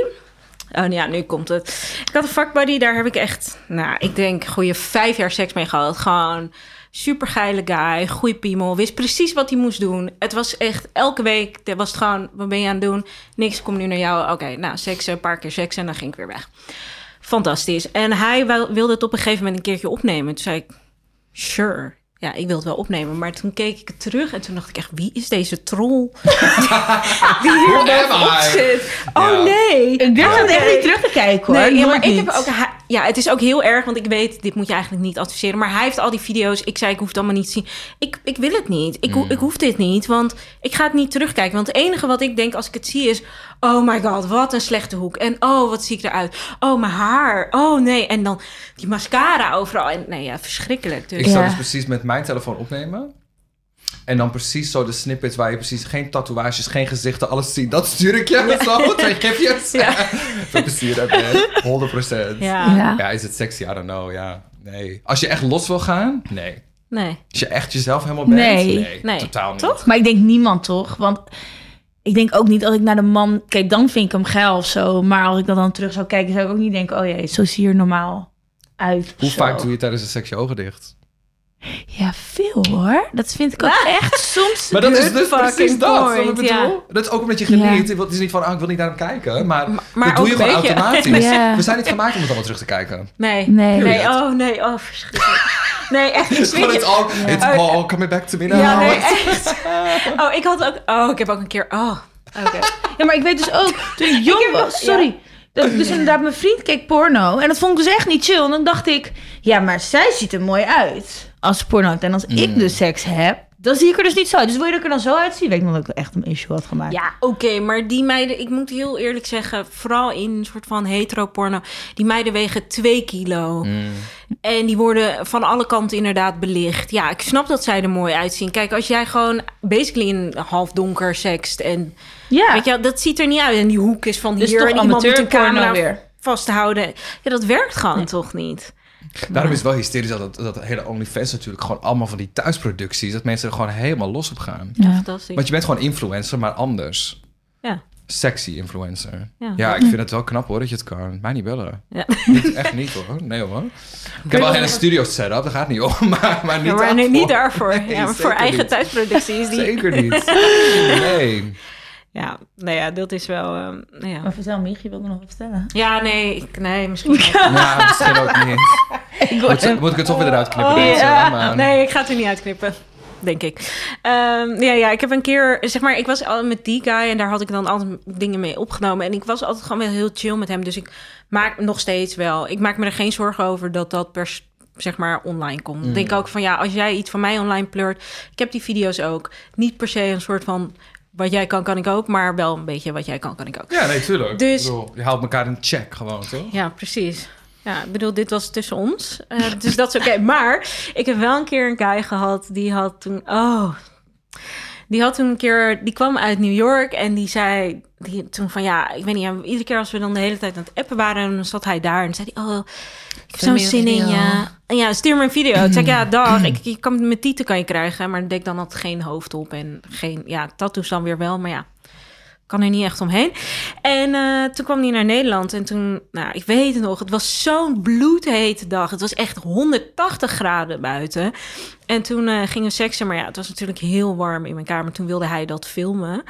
Oh ja, nu komt het. Ik had een fuckbuddy, daar heb ik echt... Nou, ik denk goede vijf jaar seks mee gehad. Gewoon super geile guy, goeie piemel. Wist precies wat hij moest doen. Het was echt elke week... Was het gewoon, wat ben je aan het doen? Niks, ik kom nu naar jou. Oké, nou, seksen, een paar keer seksen en dan ging ik weer weg. Fantastisch. En hij wilde het op een gegeven moment een keertje opnemen. Toen zei ik, sure. Ja, ik wil het wel opnemen. Maar toen keek ik het terug en toen dacht ik echt, wie is deze troll? <laughs> die hier zit. Oh Ja. nee. Ik durf Oh, het echt niet terug te kijken hoor. Nee, ja, maar ik heb ook... hij- Ja, het is ook heel erg, want ik weet, dit moet je eigenlijk niet adviseren. Maar hij heeft al die video's. Ik zei, ik hoef het allemaal niet te zien. Ik, ik wil het niet. Ik, ho- ik hoef dit niet, want ik ga het niet terugkijken. Want het enige wat ik denk als ik het zie is... Oh my god, wat een slechte hoek. En oh, wat zie ik eruit. Oh, mijn haar. Oh nee. En dan die mascara overal. En nee, ja, verschrikkelijk. Dus. Ik zou Ja. dus precies met mijn telefoon opnemen. En dan precies zo de snippets waar je precies geen tatoeages, geen gezichten, alles ziet. Dat stuur ik je met zo, <laughs> twee gifjes. Ja. <laughs> Veel plezier daarmee. 100%. Ja, Ja. Ja, is het sexy? I don't know, ja. Nee. Als je echt los wil gaan, nee. nee. Als je echt jezelf helemaal bent, Nee. Nee. totaal niet. Toch? Maar ik denk niemand toch? Want ik denk ook niet als ik naar de man... Kijk, dan vind ik hem geil of zo. Maar als ik dat dan terug zou kijken, zou ik ook niet denken... Oh jee, zo zie je er normaal uit. Hoe zo. vaak doe je tijdens de seks je ogen dicht? Ja, veel hoor. Dat vind ik ook echt soms. Maar dat is dus precies dat. wat ik point, bedoel. ja. Dat is ook omdat je geniet. Het is niet van, ah, ik wil niet naar hem kijken. Maar, maar dat doe je gewoon een automatisch. <laughs> Ja. We zijn niet gemaakt om het allemaal terug te kijken. Nee. Nee. Oh nee, oh verschrikkelijk. <laughs> Nee, echt. Ik It's, zweer it's, all, it's all coming back to me now. Ja, nee, echt. Oh, ik had ook... Oh, ik heb ook een keer... Oh, oké. Ja, maar ik weet dus ook, toen ik jong heb wel- was, sorry. Dat, dus inderdaad, mijn vriend keek porno. En dat vond ik dus echt niet chill. En dan dacht ik, ja, maar zij ziet er mooi uit als ze porno. En als ik dus seks heb, dan zie ik er dus niet zo uit. Dus wil je dat ik er dan zo uitzie? Weet ik nog dat ik echt een issue had gemaakt. Ja, oké, maar die meiden, ik moet heel eerlijk zeggen, vooral in een soort van heteroporno, die meiden wegen 2 kilo. En die worden van alle kanten inderdaad belicht. Ja, ik snap dat zij er mooi uitzien. Kijk, als jij gewoon basically in half donker sext en Ja, weet je, wel, dat ziet er niet uit. En die hoek is van Dus hier toch en iemand moet een camera weer. vasthouden. Ja, dat werkt gewoon toch niet. Daarom is het wel hysterisch dat, dat hele OnlyFans natuurlijk gewoon allemaal van die thuisproducties, dat mensen er gewoon helemaal los op gaan. Ja. Fantastisch. Want je bent gewoon influencer, maar anders. Ja. Sexy influencer. Ja. Ja, ik vind het wel knap hoor dat je het kan. Mij niet bellen. Ja. Niet, echt niet hoor. Nee hoor. Ik heb wel een hele studio setup, dat gaat niet om. <laughs> Maar, maar niet Ja, maar nee, daarvoor. niet daarvoor. Nee, ja, maar voor eigen niet. thuisproductie is die... Zeker niet. Nee. Ja, nou ja, dat is wel... nou ja. Maar vertel, Mich, je wilde nog wat vertellen. Ja, nee, ik, nee, misschien <laughs> niet. Ja, misschien ook niet. <laughs> Moet, moet ik het toch weer eruit knippen? Oh, ja. Nee, ik ga het er niet uitknippen. Denk ik. Ehm, ja, ja, ik heb een keer, zeg maar, ik was al met die guy en daar had ik dan altijd dingen mee opgenomen. En ik was altijd gewoon wel heel chill met hem. Dus ik maak nog steeds wel. Ik maak me er geen zorgen over dat dat per zeg maar online komt. Ik denk ook van ja, als jij iets van mij online pleurt, ik heb die video's ook. Niet per se een soort van wat jij kan, kan ik ook, maar wel een beetje wat jij kan, kan ik ook. Ja, nee, tuurlijk. Dus- Ik bedoel, je houdt elkaar in check gewoon, toch? Ja, precies. Ja, ik bedoel, dit was tussen ons. Eh, dus dat is oké. <laughs> Maar ik heb wel een keer een guy gehad die had toen... Oh, die had toen een keer... Die kwam uit New York en die zei die, toen van... Ja, ik weet niet, ja, iedere keer als we dan de hele tijd aan het appen waren... dan zat hij daar en zei hij... Oh, ik heb zo'n zin in je. En ja, stuur me een video. Ik zei, ja, dag. Ik, <clears throat> je kan met tieten kan je krijgen. Maar ik dan had geen hoofd op en geen... Ja, tattoos dan weer wel, maar ja kan er niet echt omheen. En eh, toen kwam hij naar Nederland. En toen, nou, ik weet het nog, het was zo'n bloedhete dag. Het was echt 180 graden buiten. En toen eh, gingen we seksen. Maar ja, het was natuurlijk heel warm in mijn kamer. Toen wilde hij dat filmen.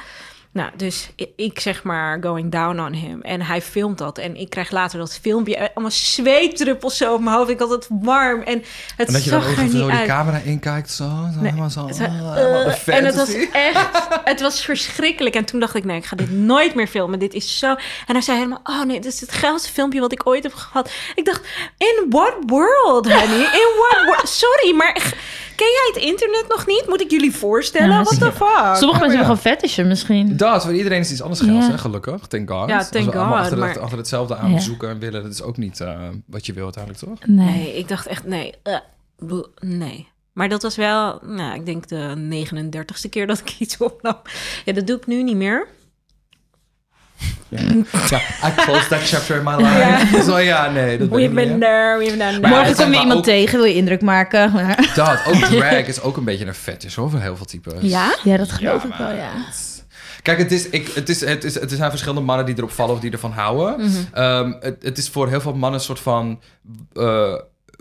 Nou, dus ik zeg maar going down on him. En hij filmt dat. En ik krijg later dat filmpje. eh, Allemaal zweetdruppels zo op mijn hoofd. Ik had het warm. En het En dat je dan zag er zo niet die uit. camera inkijkt, zo. zo helemaal zo. Het ah, de eh, en het was echt, het was verschrikkelijk. En toen dacht ik, nee, ik ga dit nooit meer filmen. Dit is zo. En hij zei helemaal, oh nee, dit is het geilste filmpje wat ik ooit heb gehad. Ik dacht, in what world, honey? In what world? Sorry, maar ken jij het internet nog niet? Moet ik jullie voorstellen? Ja, What the fuck? Sommige mensen ja. hebben gewoon fetishen misschien. Dat, voor iedereen is iets anders hè, gelukkig. Thank God. Ja, Als thank we allemaal God, Achter, het, maar- achter hetzelfde aan zoeken en willen, dat is ook niet eh, wat je wil uiteindelijk, toch? Nee. Ik dacht echt, nee. eh, boe, nee. Maar dat was wel, nou, ik denk de 39ste keer dat ik <laughs> iets opnam. Ja, dat doe ik nu niet meer. Ja, <laughs> I closed that chapter in my life. Zo ja, nee, dat We've niet. been there, we've done that. Morgen kom je iemand ook- tegen, wil je indruk maken. Maar... <laughs> Dat, ook drag is ook een beetje een fetish hoor, voor heel veel types. Ja? Ja, dat geloof Ja, ik wel, ja. Kijk, het, is, ik, het, is, het, is, het zijn verschillende mannen die erop vallen of die ervan houden. Mhm. Ehm, het, het is voor heel veel mannen een soort van... eh,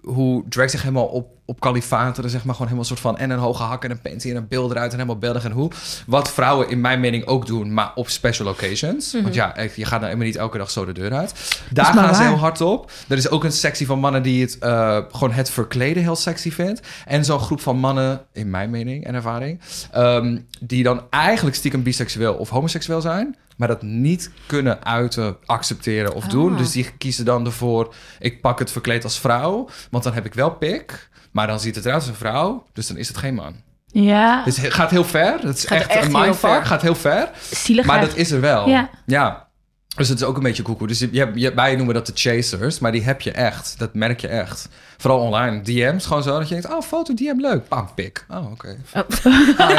hoe drag zich helemaal op, op kalifateren, zeg maar. Gewoon helemaal soort van... En een hoge hak en een panty en een beeld eruit en helemaal beeldig en hoe. Wat vrouwen in mijn mening ook doen, maar op special occasions. Mhm. Want ja, je gaat nou helemaal niet elke dag zo de deur uit. Daar gaan ze heel hard op. Er is ook een sectie van mannen die het eh, gewoon het verkleden heel sexy vindt. En zo'n groep van mannen, in mijn mening en ervaring, ehm, die dan eigenlijk stiekem biseksueel of homoseksueel zijn, maar dat niet kunnen uiten, accepteren of doen. Ah. Dus die kiezen dan ervoor, ik pak het verkleed als vrouw, want dan heb ik wel pik, maar dan ziet het eruit als een vrouw, dus dan is het geen man. Ja, Dus het gaat heel ver. Het is Gaat echt, echt een mindfuck. Gaat heel ver. zielig. Maar dat is er wel. Ja. ja. Dus het is ook een beetje koekoe. Dus je, je, je- wij noemen dat de chasers, maar die heb je echt. Dat merk je echt. Vooral online. DM's gewoon zo. Dat je denkt, oh, foto, DM, leuk. Bam, pik. Oh, oké. <laughs> Hi.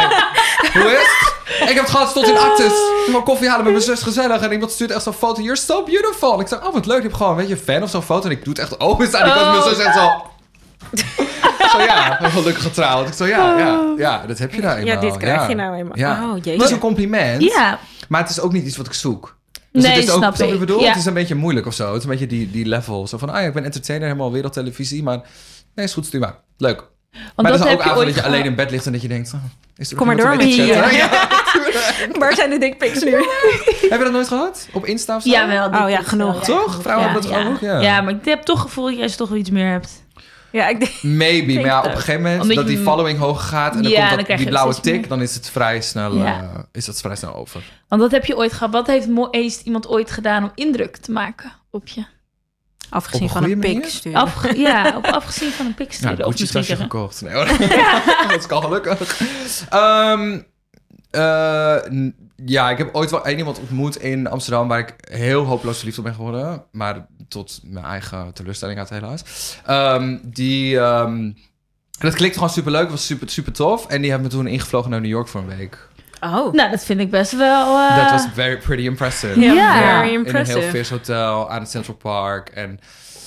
Hoe is het? Ik heb het gehad, stond in actes. Ik wil koffie halen met mijn zus, gezellig. En iemand stuurt echt zo'n foto. You're so beautiful. En ik zeg, oh, wat leuk. Ik heb gewoon, weet je, een fan of zo'n foto. En ik doe het echt open staan. Ik was mijn zus echt zo... Zo ja, gelukkig getrouwd. Ik zo ja, ja, ja, dat heb je nou eenmaal. Ja, dit krijg ja. je nou eenmaal. Ja. Oh, jeetje. Het is een compliment. Ja, Maar het is ook niet iets wat ik zoek. Dus Nee, het is ook, snap ik. bedoel? Ja. Het is een beetje moeilijk of zo. Het is een beetje die, die level. Zo van, ah ja, ik ben entertainer, helemaal wereldtelevisie. Maar nee, is goed, stuur maar. Leuk. Want maar dat heb ook dat je alleen in bed ligt en dat je denkt... oh, is er Kom maar door, wie- chatten? <laughs> Waar zijn de dickpics nu? Heb je dat nooit gehad? Op Insta of zo? Ja, wel. Oh ja, genoeg. Toch? Vrouwen hebben dat ja. ook, ja. Ja, maar ik heb toch het gevoel dat jij toch wel iets meer hebt. Ja, ik denk... Maybe, maar ja, op een gegeven moment Omdat dat je- die following hoog gaat en dan Ja, komt dan dat, krijg die je blauwe meer. tik, dan is het vrij snel, Ja. eh, is dat vrij snel over. Want wat heb je ooit gehad? Wat heeft heeft iemand ooit gedaan om indruk te maken op je? Afgezien Op een van een pik sturen. Afge- ja, op afgezien van een pik Ja, sturen. of Gucci misschien tasje gekocht. Nee hoor. <laughs> dat is al gelukkig. Ehm, eh, n- ja, ik heb ooit wel één iemand ontmoet in Amsterdam... waar ik heel hopeloos verliefd op ben geworden. Maar tot mijn eigen teleurstelling uit helaas. Ehm, die... ehm, dat klikte gewoon superleuk, was super, super tof. En die hebben me toen ingevlogen naar New York voor een week. Oh. Nou, dat vind ik best wel... eh, Dat was very pretty impressive. Ja, very In een impressive. heel vis hotel aan het Central Park. En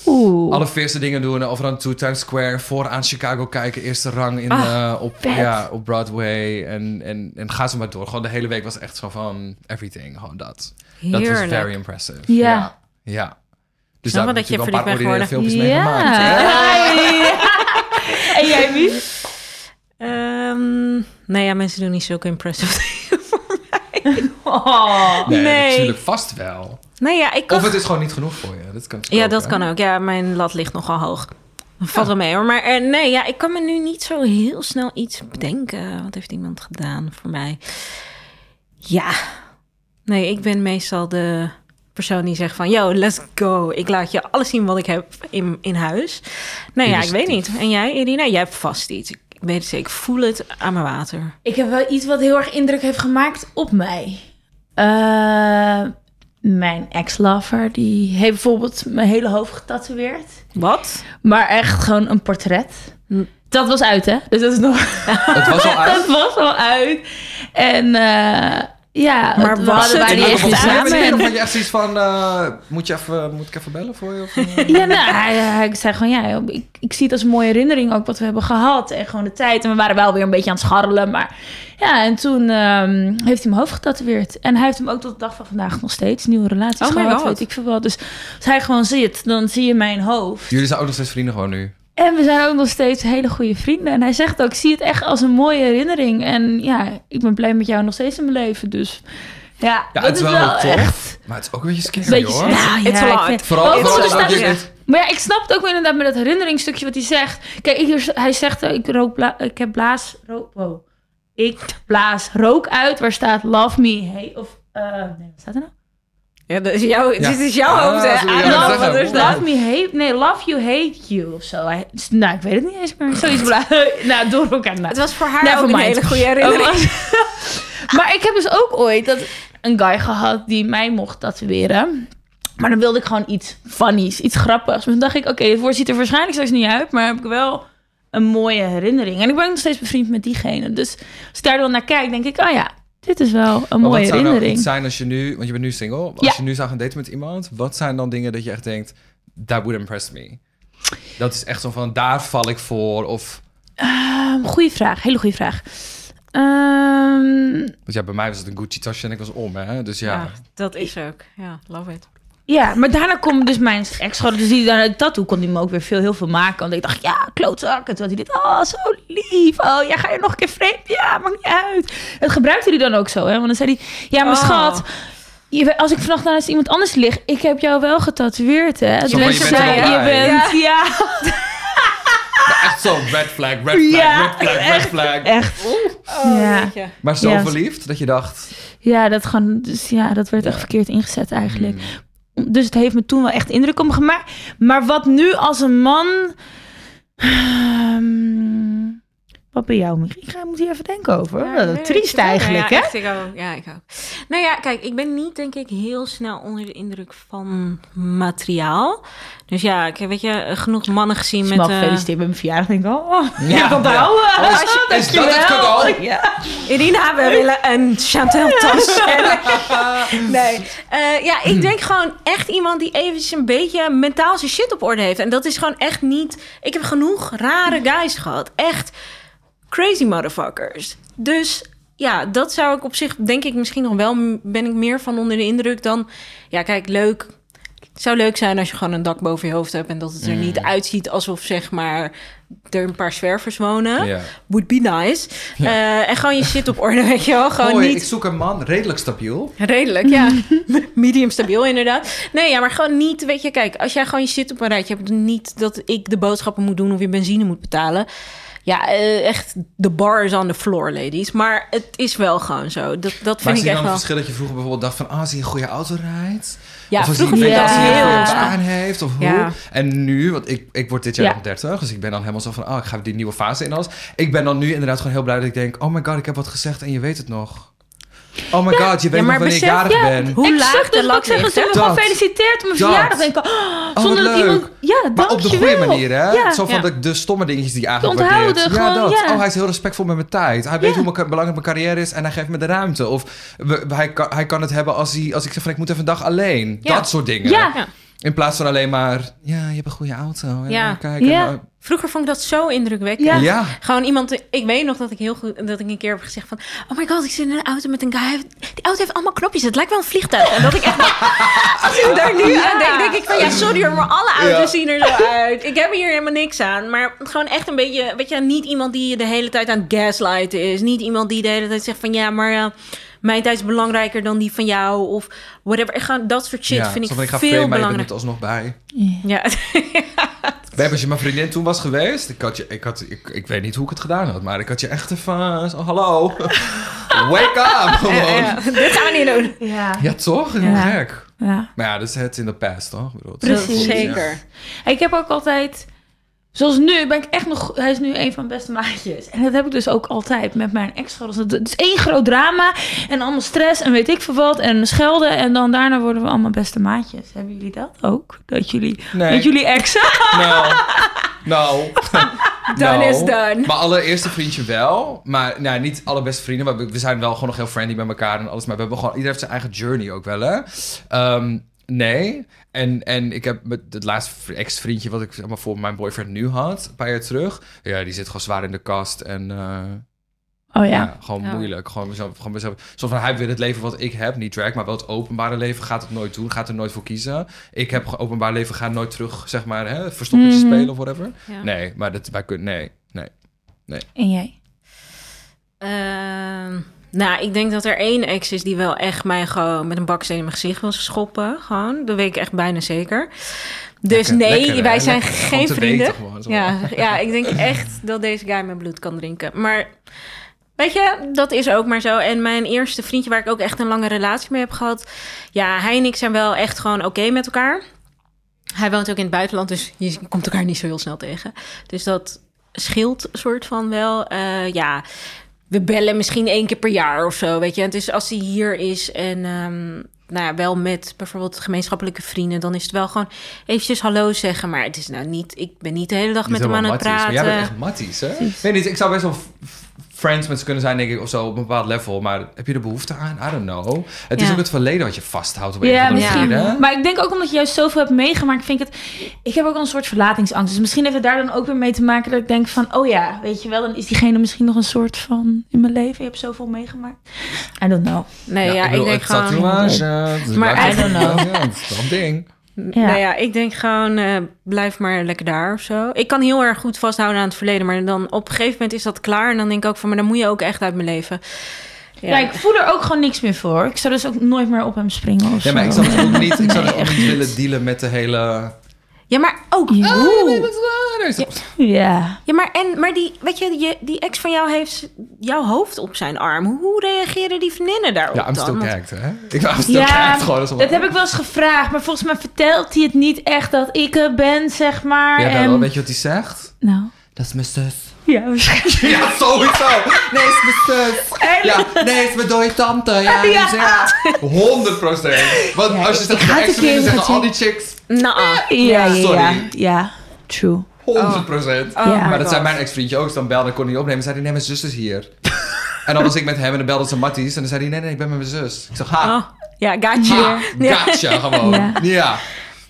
Oeh. alle verse dingen doen. En overal naartoe Times Square. Vooraan Chicago kijken. Eerste rang in, Ah, eh, op, ja, op Broadway. En, en, en ga ze maar door. Gewoon de hele week was echt zo van everything. Gewoon dat. Dat was very impressive. Ja. Ja. ja. Dus Snap daar wel heb je wel een paar ordinaire filmpjes mee Ja. gemaakt. <laughs> en jij, wie? Ehm, nee, ja, mensen doen niet zulke impressive <laughs> dingen voor mij. Oh. Nee, Nee. natuurlijk vast wel. Nee, ja, ik kan... Of het is gewoon niet genoeg voor je. Dat kan Ja, dat kan ook. Ja, mijn lat ligt nogal hoog. Dat valt wel mee hoor. Maar eh, nee, ja, ik kan me nu niet zo heel snel iets bedenken. Wat heeft iemand gedaan voor mij? Ja. Nee, ik ben meestal de persoon die zegt van... Yo, let's go. Ik laat je alles zien wat ik heb in, in huis. Nee, ja, ik weet niet. En jij, Irina? Jij hebt vast iets. Ik weet het zeker. Ik voel het aan mijn water. Ik heb wel iets wat heel erg indruk heeft gemaakt op mij. Eh, mijn ex-lover, die heeft bijvoorbeeld mijn hele hoofd getatoeëerd. Wat? Maar echt gewoon een portret. Hm. Dat was uit, hè? Dus dat is nog... <laughs> Het was al uit. <laughs> dat was al uit. En eh, ja, Maar we was hadden het niet echt samen. Of had je echt zoiets van, eh, moet, je even, moet ik even bellen voor je? Of, eh? Ja, nou, hij, hij zei gewoon, ja, ik, ik zie het als een mooie herinnering ook wat we hebben gehad. En gewoon de tijd. En we waren wel weer een beetje aan het scharrelen. Maar ja, en toen ehm, heeft hij mijn hoofd getatoeëerd. En hij heeft hem ook tot de dag van vandaag nog steeds. Nieuwe relaties Oh gehad, weet ik veel wat. Dus als hij gewoon zit, dan zie je mijn hoofd. Jullie zijn ook nog steeds vrienden gewoon nu. En we zijn ook nog steeds hele goede vrienden. En hij zegt ook, ik zie het echt als een mooie herinnering. En ja, ik ben blij met jou nog steeds in mijn leven. Dus ja, Ja, dat het is wel tof. echt... Maar het is ook een beetje scary Beetje, hoor. ja, It's ja, a ik lot. vind- Vooral, Oh, vooral omdat dat- je ja. het... Maar ja, ik snap het ook inderdaad met dat herinneringstukje wat hij zegt. Kijk, ik, hij zegt, eh, ik, rook bla- ik heb blaas... Rook, wow. Ik blaas rook uit waar staat love me, hey, of... eh, nee, wat staat er nou? Ja, dat is jouw, Ja. dit is jouw Ah, hoofd, hè? I. Love me, hate... Nee, love you, hate you of zo. Nou, ik weet het niet eens meer. Zoiets bla... <laughs> nou, door elkaar. Nou. Het was voor haar ook een hele goede herinnering. Oh, <laughs> maar ik heb dus ook ooit dat een guy gehad die mij mocht tatoeëren. Maar dan wilde ik gewoon iets funnies, iets grappigs. Maar toen dacht ik, oké, dit woord ziet er waarschijnlijk straks niet uit. Maar heb ik wel een mooie herinnering. En ik ben nog steeds bevriend met diegene. Dus als ik daar dan naar kijk, denk ik, oh ja, dit is wel een Maar mooie wat zou nou herinnering. iets zijn als je nu... Want je bent nu single. Als Ja. je nu zou gaan daten met iemand... Wat zijn dan dingen dat je echt denkt... That would impress me. Dat is echt zo van... Daar val ik voor. Of... Ehm, goeie vraag, hele goede vraag. Ehm, Want ja, bij mij was het een Gucci tasje en ik was om, hè. Dus ja. Ja, dat is ook. Ja, love it. Ja, maar daarna komt dus mijn ex dus die daarna de tattoo kon hij me ook weer veel, heel veel maken. Want ik dacht, ja, klootzak. En toen had hij dit, oh, zo lief. Oh, ja, ga je nog een keer vreemd? Ja, maakt niet uit. Het gebruikte hij dan ook zo, hè. Want dan zei hij, ja, maar Oh. schat, je, als ik vannacht naast iemand anders lig, ik heb jou wel getatoeëerd, hè. Zo van, je bent er je bent, ja, Echt zo red flag, red flag, Ja, red flag, red echt. flag. echt. Oh, Ja. Maar zo Ja. verliefd dat je dacht... Ja, dat, gewoon, dus ja, dat werd echt Ja. verkeerd ingezet eigenlijk. hmm, Dus het heeft me toen wel echt indruk op gemaakt. Maar wat nu als een man... Ehm, wat bij jou, Michiel? Ik ga- moet hier even denken over. Ja, nee, triest ik eigenlijk, ja, hè? echt, ik ook. Ja, ik ook. Nou ja, kijk, ik ben niet, denk ik, heel snel onder de indruk van materiaal. Dus ja, ik heb, weet je, genoeg mannen gezien Als je met... me al eh, gefeliciteerd met mijn verjaardag, denk ik al... Oh, Ja, ja, van ja. houden. Oh, is- is dat het cadeau? Ja. Irina, we willen een Chantel tas. <laughs> nee. Eh, ja, ik denk gewoon echt iemand die eventjes een beetje mentaal zijn shit op orde heeft. En dat is gewoon echt niet... Ik heb genoeg rare guys gehad. Echt crazy motherfuckers. Dus ja, dat zou ik op zich, denk ik, misschien nog wel... ben ik meer van onder de indruk dan... Ja, kijk, leuk. Het zou leuk zijn als je gewoon een dak boven je hoofd hebt... en dat het er niet uitziet alsof, zeg maar... er een paar zwervers wonen. Would be nice. Eh, en gewoon je shit op orde, <laughs> weet je wel. Gewoon Hoi, niet... ik zoek een man, redelijk stabiel. Redelijk, ja. <laughs> Medium stabiel, inderdaad. Nee, ja, maar gewoon niet, weet je, kijk, als jij gewoon je shit op een rijtje hebt, niet dat ik de boodschappen moet doen of je benzine moet betalen. Ja, eh, echt, de bar is on the floor, ladies. Maar het is wel gewoon zo. Dat, dat Maar vind zie ik je echt dan het wel. verschil dat je vroeger bijvoorbeeld dacht van... ah, zie je een goede auto rijdt? Ja, of als vroeger je Ja. dat als hij een goede baan heeft of hoe. En nu, want ik, ik word dit jaar Ja. nog 30, dus ik ben dan helemaal zo van... oh, ik ga die nieuwe fase in alles. Ik ben dan nu inderdaad gewoon heel blij dat ik denk... oh my god, ik heb wat gezegd en je weet het nog. Oh my god, je weet Ja, maar nog wanneer ik jarig ja, ben. hoe ik laag zag de lat ook zeggen, ligt, ze hè? hebben gewoon Dat. gefeliciteerd op mijn Dat. verjaardag. Denk ik, oh, wat zonder dat leuk. iemand... Ja, Maar op de goede manier, hè? Ja. Zo van Ja. de, de stomme dingetjes die je eigenlijk waardeert. Ja, gewoon, dat. ja. Oh, hij is heel respectvol met mijn tijd. Hij weet hoe mijn- belangrijk mijn carrière is en hij geeft me de ruimte. Of we- hij, kan, hij kan het hebben als, hij, als ik zeg van ik moet even een dag alleen. Ja. Dat soort dingen. Ja. In plaats van alleen maar, ja, je hebt een goede auto. Ja, Ja. kijk. Ja. en, Vroeger vond ik dat zo indrukwekkend. Ja. uh, ja. Gewoon iemand, ik weet nog dat ik heel goed, dat ik een keer heb gezegd van, oh my god, ik zit in een auto met een guy. Die auto heeft allemaal knopjes. Het lijkt wel een vliegtuig. En dat ik echt, <laughs> als ik daar nu aan denk, denk ik van, ja, sorry hoor, maar alle auto's Ja. zien er zo uit. Ik heb hier helemaal niks aan. Maar gewoon echt een beetje, weet je, niet iemand die je de hele tijd aan het gaslighten is. Niet iemand die de hele tijd zegt van, ja, maar ja, mijn tijd is belangrijker dan die van jou. Of whatever. Echt gewoon dat soort shit ja. vind ik, ik ga veel maar belangrijker. er alsnog bij. Ja. Babe, <laughs> als je mijn vriendin toen was geweest, ik, had je, ik, had, ik, ik weet niet hoe ik het gedaan had, maar ik had je echt even, uh, zo, hallo, <laughs> wake up, gewoon. <laughs> Ja, Ja, ja. Dit gaan we niet doen. Ja. toch? Heel Ja. gek. ja. Maar ja, dat is het in de past, toch? Ik Precies. Zeker. Ik heb ook altijd... Zoals nu ben ik echt nog... Hij is nu een van mijn beste maatjes. En dat heb ik dus ook altijd met mijn ex gehad. Dus Het is één groot drama. En allemaal stress en weet ik veel wat. En schelden. En dan daarna worden we allemaal beste maatjes. Hebben jullie dat ook? Dat jullie... Nee. Met jullie exen? Nou, nou. <laughs> Nou. is done. Mijn allereerste vriendje wel. Maar nou, niet alle beste vrienden. Maar we- we zijn wel gewoon nog heel friendly met elkaar en alles. Maar we hebben gewoon... Iedereen heeft zijn eigen journey ook wel, hè? Ehm, nee. En, en ik heb met het laatste ex-vriendje... wat ik zeg maar, voor mijn boyfriend nu had, een paar jaar terug... Ja, die zit gewoon zwaar in de kast. En eh, Oh ja. ja. gewoon Ja. moeilijk. Gewoon mezelf, gewoon mezelf. Zo van, hij wil het leven wat ik heb, niet drag, maar wel het openbare leven gaat het nooit doen, gaat er nooit voor kiezen. Ik heb openbaar leven, ga nooit terug, zeg maar, hè, verstoppertje Mhm. spelen of whatever. Ja. Nee, maar dat, wij kunnen, nee, nee. En jij? Ehm, nou, ik denk dat er één ex is die wel echt mij gewoon met een baksteen in mijn gezicht wil schoppen. Gewoon, dat weet ik echt bijna zeker. Dus Lekker- nee, lekker, wij zijn Lekker geen vrienden. ja, <laughs> ja, ik denk echt dat deze guy mijn bloed kan drinken. Maar weet je, dat is ook maar zo. En mijn eerste vriendje waar ik ook echt een lange relatie mee heb gehad... ja, hij en ik zijn wel echt gewoon oké met elkaar. Hij woont ook in het buitenland, dus je komt elkaar niet zo heel snel tegen. Dus dat scheelt soort van wel. Eh, ja, we bellen misschien één keer per jaar of zo, weet je. En dus als hij hier is en ehm, nou ja, wel met bijvoorbeeld gemeenschappelijke vrienden... dan is het wel gewoon eventjes hallo zeggen. Maar het is nou niet... Ik ben niet de hele dag Niet met hem aan het praten. Maar jij bent echt matties, hè? Weet niet, ik zou best wel friends met ze kunnen zijn, denk ik, of zo, op een bepaald level. Maar heb je er behoefte aan? I don't know. Het is ook het verleden wat je vasthoudt op een Ja, misschien. Maar ik denk ook omdat je juist zoveel hebt meegemaakt, vind ik het... Ik heb ook al een soort verlatingsangst. Dus misschien heeft het daar dan ook weer mee te maken dat ik denk van... Oh ja, weet je wel, dan is diegene misschien nog een soort van... In mijn leven, je hebt zoveel meegemaakt. I don't know. Nee, ja, ik, bedoel, denk het gewoon... tatoeage, het is Maar I don't know. Ja, het is toch een ding. Ja. Nou ja, ik denk gewoon, eh, blijf maar lekker daar of zo. Ik kan heel erg goed vasthouden aan het verleden, maar dan op een gegeven moment is dat klaar. En dan denk ik ook van, maar dan moet je ook echt uit mijn leven. Ja. ik voel er ook gewoon niks meer voor. Ik zou dus ook nooit meer op hem springen of Ja, maar zo. ik zou het ook niet, ik zou Nee, het ook echt niet willen dealen met de hele... Ja, maar ook. Oh, dat- Ja. Ja, maar, en, maar die, weet je, je, die ex van jou heeft jouw hoofd op zijn arm. Hoe reageren die vriendinnen daarop Ja, I'm dan? hè? Ik was still Ja, gagged gewoon. alsof- dat heb ik wel eens gevraagd. Maar volgens mij vertelt hij het niet echt dat ik er ben, zeg maar. Ja, en... wel, weet je wat hij zegt? Nou, Dat is mijn zus. ja, waarschijnlijk. <laughs> Ja, sowieso. Nee, het is mijn zus. Ja, nee, het is mijn dode tante. Ja, <laughs> Ja. dus ja. 100 procent. Want Ja, als je ik zegt ga mijn het een ex-vrienden keer zeggen al die chicks Nou, Ja, ja, ja. sorry. Ja, true. 100 procent. Oh Ja. my maar dat God. zei mijn ex-vriendje ook. Dus dan belde ik, kon hij niet opnemen. zei hij, nee, mijn zus is hier. <laughs> en dan was ik met hem en dan belde ze Matties. En dan zei hij, nee, nee, ik ben met mijn zus. Ik zeg, ha, Oh, ja, gotcha. ha, Ja. gotcha, gewoon. Ja. Ja.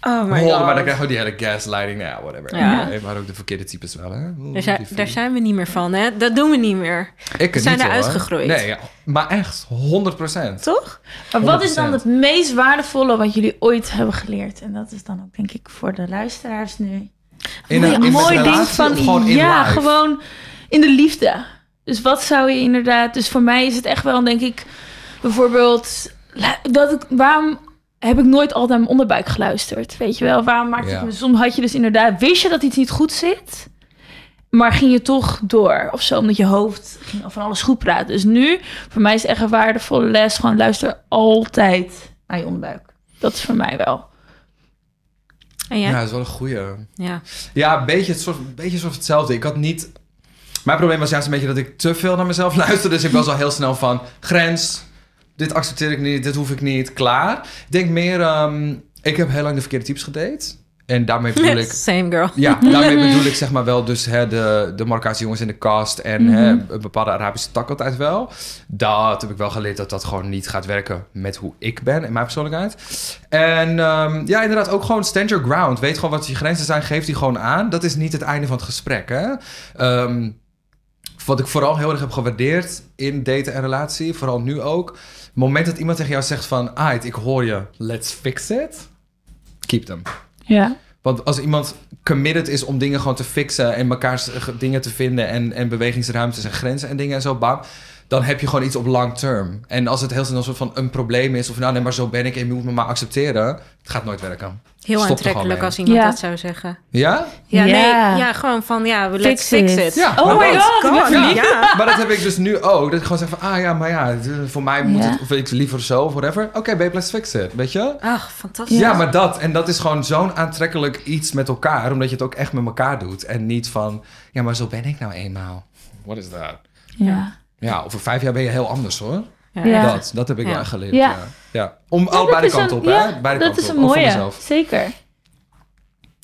Oh my god. maar dan krijg je ook die hele gaslighting. Nou Ja, whatever. Ja. Ja. Maar ook de verkeerde types wel, hè? Oeh, Daar zijn, daar zijn we niet meer van, hè? Dat doen we niet meer. Ik we zijn niet, eruit hoor. gegroeid. Nee, ja, maar echt, 100 procent. Toch? Maar wat is dan 100%. het meest waardevolle wat jullie ooit hebben geleerd? En dat is dan ook denk ik voor de luisteraars nu. In een in mooi ding van gewoon ja, life? gewoon in de liefde. Dus wat zou je inderdaad? Dus voor mij is het echt wel, denk ik, bijvoorbeeld dat ik waarom heb ik nooit altijd naar mijn onderbuik geluisterd? Weet je wel? Waarom maakte Ja. ik me soms had je dus inderdaad wist je dat iets niet goed zit, maar ging je toch door of zo omdat je hoofd ging van alles goed praten. Dus nu voor mij is echt een waardevolle les gewoon luister altijd naar je onderbuik. Dat is voor mij wel. Ja, dat is wel een goeie. Ja. Ja, een beetje, het soort, beetje soort hetzelfde. Ik had niet... Mijn probleem was juist een beetje dat ik te veel naar mezelf <laughs> luisterde. Dus ik was al heel snel van, grens, dit accepteer ik niet, dit hoef ik niet, klaar. Ik denk meer, ehm, ik heb heel lang de verkeerde types gedate. En daarmee <laughs> bedoel ik... Same girl. Ja, daarmee <laughs> bedoel ik zeg maar wel dus hè, de, de Marokkaanse jongens in de cast en hè, een bepaalde Arabische tak altijd wel. Dat heb ik wel geleerd dat dat gewoon niet gaat werken met hoe ik ben en mijn persoonlijkheid. En ehm, ja, inderdaad ook gewoon stand your ground. Weet gewoon wat je grenzen zijn, geef die gewoon aan. Dat is niet het einde van het gesprek. Hè? Ehm, wat ik vooral heel erg heb gewaardeerd in daten en relatie, vooral nu ook. Het moment dat iemand tegen jou zegt van, ah, ik hoor je, let's fix it. Keep them. Ja. Want als iemand committed is om dingen gewoon te fixen en mekaars eh, dingen te vinden en, en bewegingsruimtes en grenzen en dingen en zo, bam, dan heb je gewoon iets op long term. En als het heel snel een soort van een probleem is, of nou nee, maar zo ben ik en je moet me maar accepteren, het gaat nooit werken. Heel aantrekkelijk als iemand Ja. dat zou zeggen. Ja? Ja, Ja. nee, ja, gewoon van, ja, let's Fix fix it. it. Ja, Oh maar my dat- god, God, ja. <laughs> Maar dat heb ik dus nu ook. Dat ik gewoon zeg van, ah ja, maar ja, voor mij moet Ja. het, of ik liever zo, of whatever. Oké, babe, let's fix it, weet je? Ach, fantastisch. Ja. maar dat. En dat is gewoon zo'n aantrekkelijk iets met elkaar. Omdat je het ook echt met elkaar doet. En niet van, ja, maar zo ben ik nou eenmaal. What is that? Ja. Ja, over vijf jaar ben je heel anders hoor. Ja. Dat, dat heb ik Ja. wel echt geleerd. Ja. Ja. Ja. Om Ja, al beide kanten een- op, ja, hè? Beide dat kanten is op. een mooie. Zeker.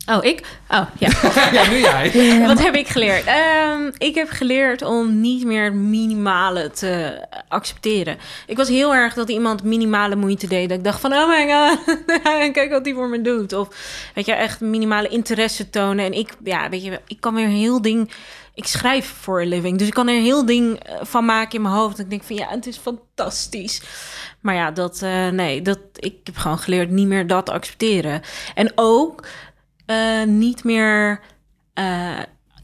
Oh, ik? Oh, ja. <laughs> ja, nu jij. Wat heb ik geleerd? Ehm, ik heb geleerd om niet meer het minimale te accepteren. Ik was heel erg dat iemand minimale moeite deed. Dat ik dacht van, oh my god, <laughs> kijk wat die voor me doet. Of weet je, echt minimale interesse tonen. En ik, ja, weet je, ik kan weer een heel ding... Ik schrijf voor een living, dus ik kan er een heel ding eh, van maken in mijn hoofd. Dat ik denk van, ja, het is fantastisch. Maar ja, dat, eh, nee, dat, ik heb gewoon geleerd niet meer dat te accepteren. En ook eh, niet meer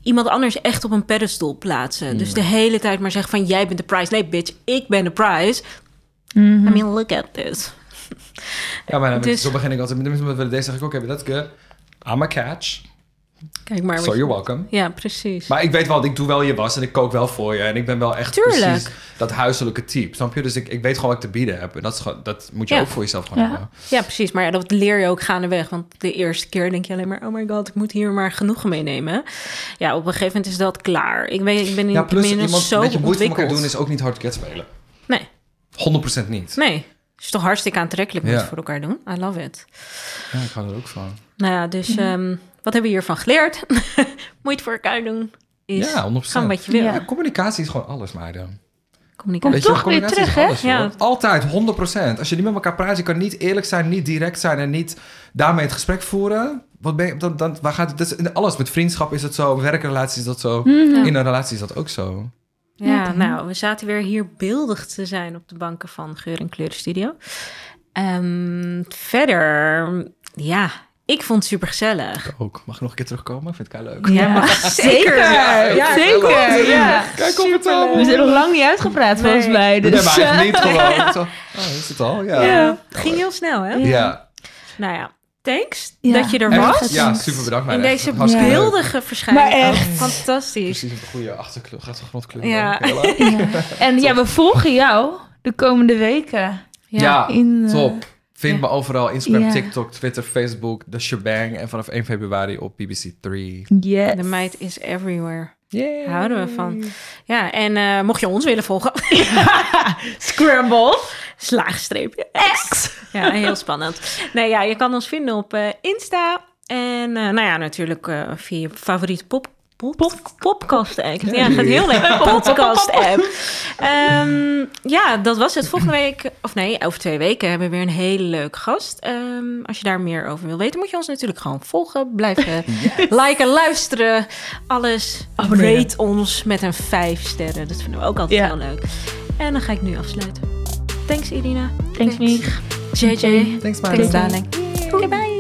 iemand anders echt op een pedestal plaatsen. Dus de hele tijd maar zeggen van jij bent de prize. Nee, bitch, ik ben de prize. I mean, look at this. Ja, maar dan, <laughs> Dus- zo begin ik altijd. Met deze zeg ik ook, oké, that's good. I'm a catch. Kijk maar. So you're welcome. Ja, precies. Maar ik weet wel, ik doe wel je was en ik kook wel voor je. En ik ben wel echt Tuurlijk. precies dat huiselijke type. Snap je? Dus ik, ik weet gewoon wat ik te bieden heb. En dat, is gewoon, dat moet je Ja. ook voor jezelf gewoon Ja. hebben. Ja, precies. Maar ja, dat leer je ook gaandeweg. Want de eerste keer denk je alleen maar... oh my god, ik moet hier maar genoegen meenemen. Ja, op een gegeven moment is dat klaar. Ik, weet, ik ben Ja, in plus inmiddels iemand zo beetje elkaar ontwikkeld. doen is ook niet hard spelen. Nee, 100% niet. nee. Het is toch hartstikke aantrekkelijk Ja. wat voor elkaar doen. I love it. Ja, ik hou er ook van. Nou ja, dus ehm, wat hebben we hiervan geleerd? <laughs> Moeite voor elkaar doen is Ja, 100%. gaan wat je wil. Ja. Ja, communicatie is gewoon alles, meiden. Communicatie. Komt toch weer communicatie is terug, hè? Ja. Altijd, 100%. Als je niet met elkaar praat, je kan niet eerlijk zijn, niet direct zijn en niet daarmee het gesprek voeren. Wat ben je, dan, dan, waar gaat het? Dat is in alles. Met vriendschap is het zo, werkrelatie is dat zo. Mhm. In een relatie is dat ook zo. Ja, nou, we zaten weer hier beeldig te zijn op de banken van Geur en Kleuren Studio. Ehm, verder, ja, ik vond het super gezellig. Ook. Mag ik nog een keer terugkomen? Vind ik heel leuk. Ja, zeker. Ja, Ja, zeker. Ja. Kijk op het al. We zijn nog lang niet uitgepraat volgens mij. Dus, Nee, maar eigenlijk niet gewoon. <laughs> Zo, Oh, is het al? Ja. Het ging heel snel, hè? ja. Nou ja, thanks Ja. dat je er Echt? was. Ja, super bedankt. In deze Echt beeldige verschijning. Maar echt. Oh, fantastisch. Precies een goede achterkleur, achtergrondkleur. Ja. Heel <laughs> leuk. ja. En ja, we volgen jou de komende weken. Ja, in, eh, top. Vind me overal. Instagram, Ja. TikTok, Twitter, Facebook, de shebang. En vanaf 1 februari op BBC 3. Yes. De meid is everywhere. Yeah. Houden we van. Ja, en eh, mocht je ons willen volgen, <laughs> Scramble. slaagstreepje X. Ja, heel spannend. Nee, ja, je kan ons vinden op eh, Insta. En eh, nou ja, natuurlijk eh, via je favoriete pop Pod, podcast app. Ja, gaat heel leuk. <laughs> Podcast app. Ehm, ja, dat was het. Volgende week, of nee, over twee weken hebben we weer een hele leuke gast. Ehm, als je daar meer over wil weten, moet je ons natuurlijk gewoon volgen. Blijven <laughs> liken, luisteren. Alles. Abonneren. Rate ons met een vijf sterren. Dat vinden we ook altijd Ja. heel leuk. En dan ga ik nu afsluiten. Thanks Irina. Thanks, Mieg. JJ. Thanks, Thanks darling. Oké, bye.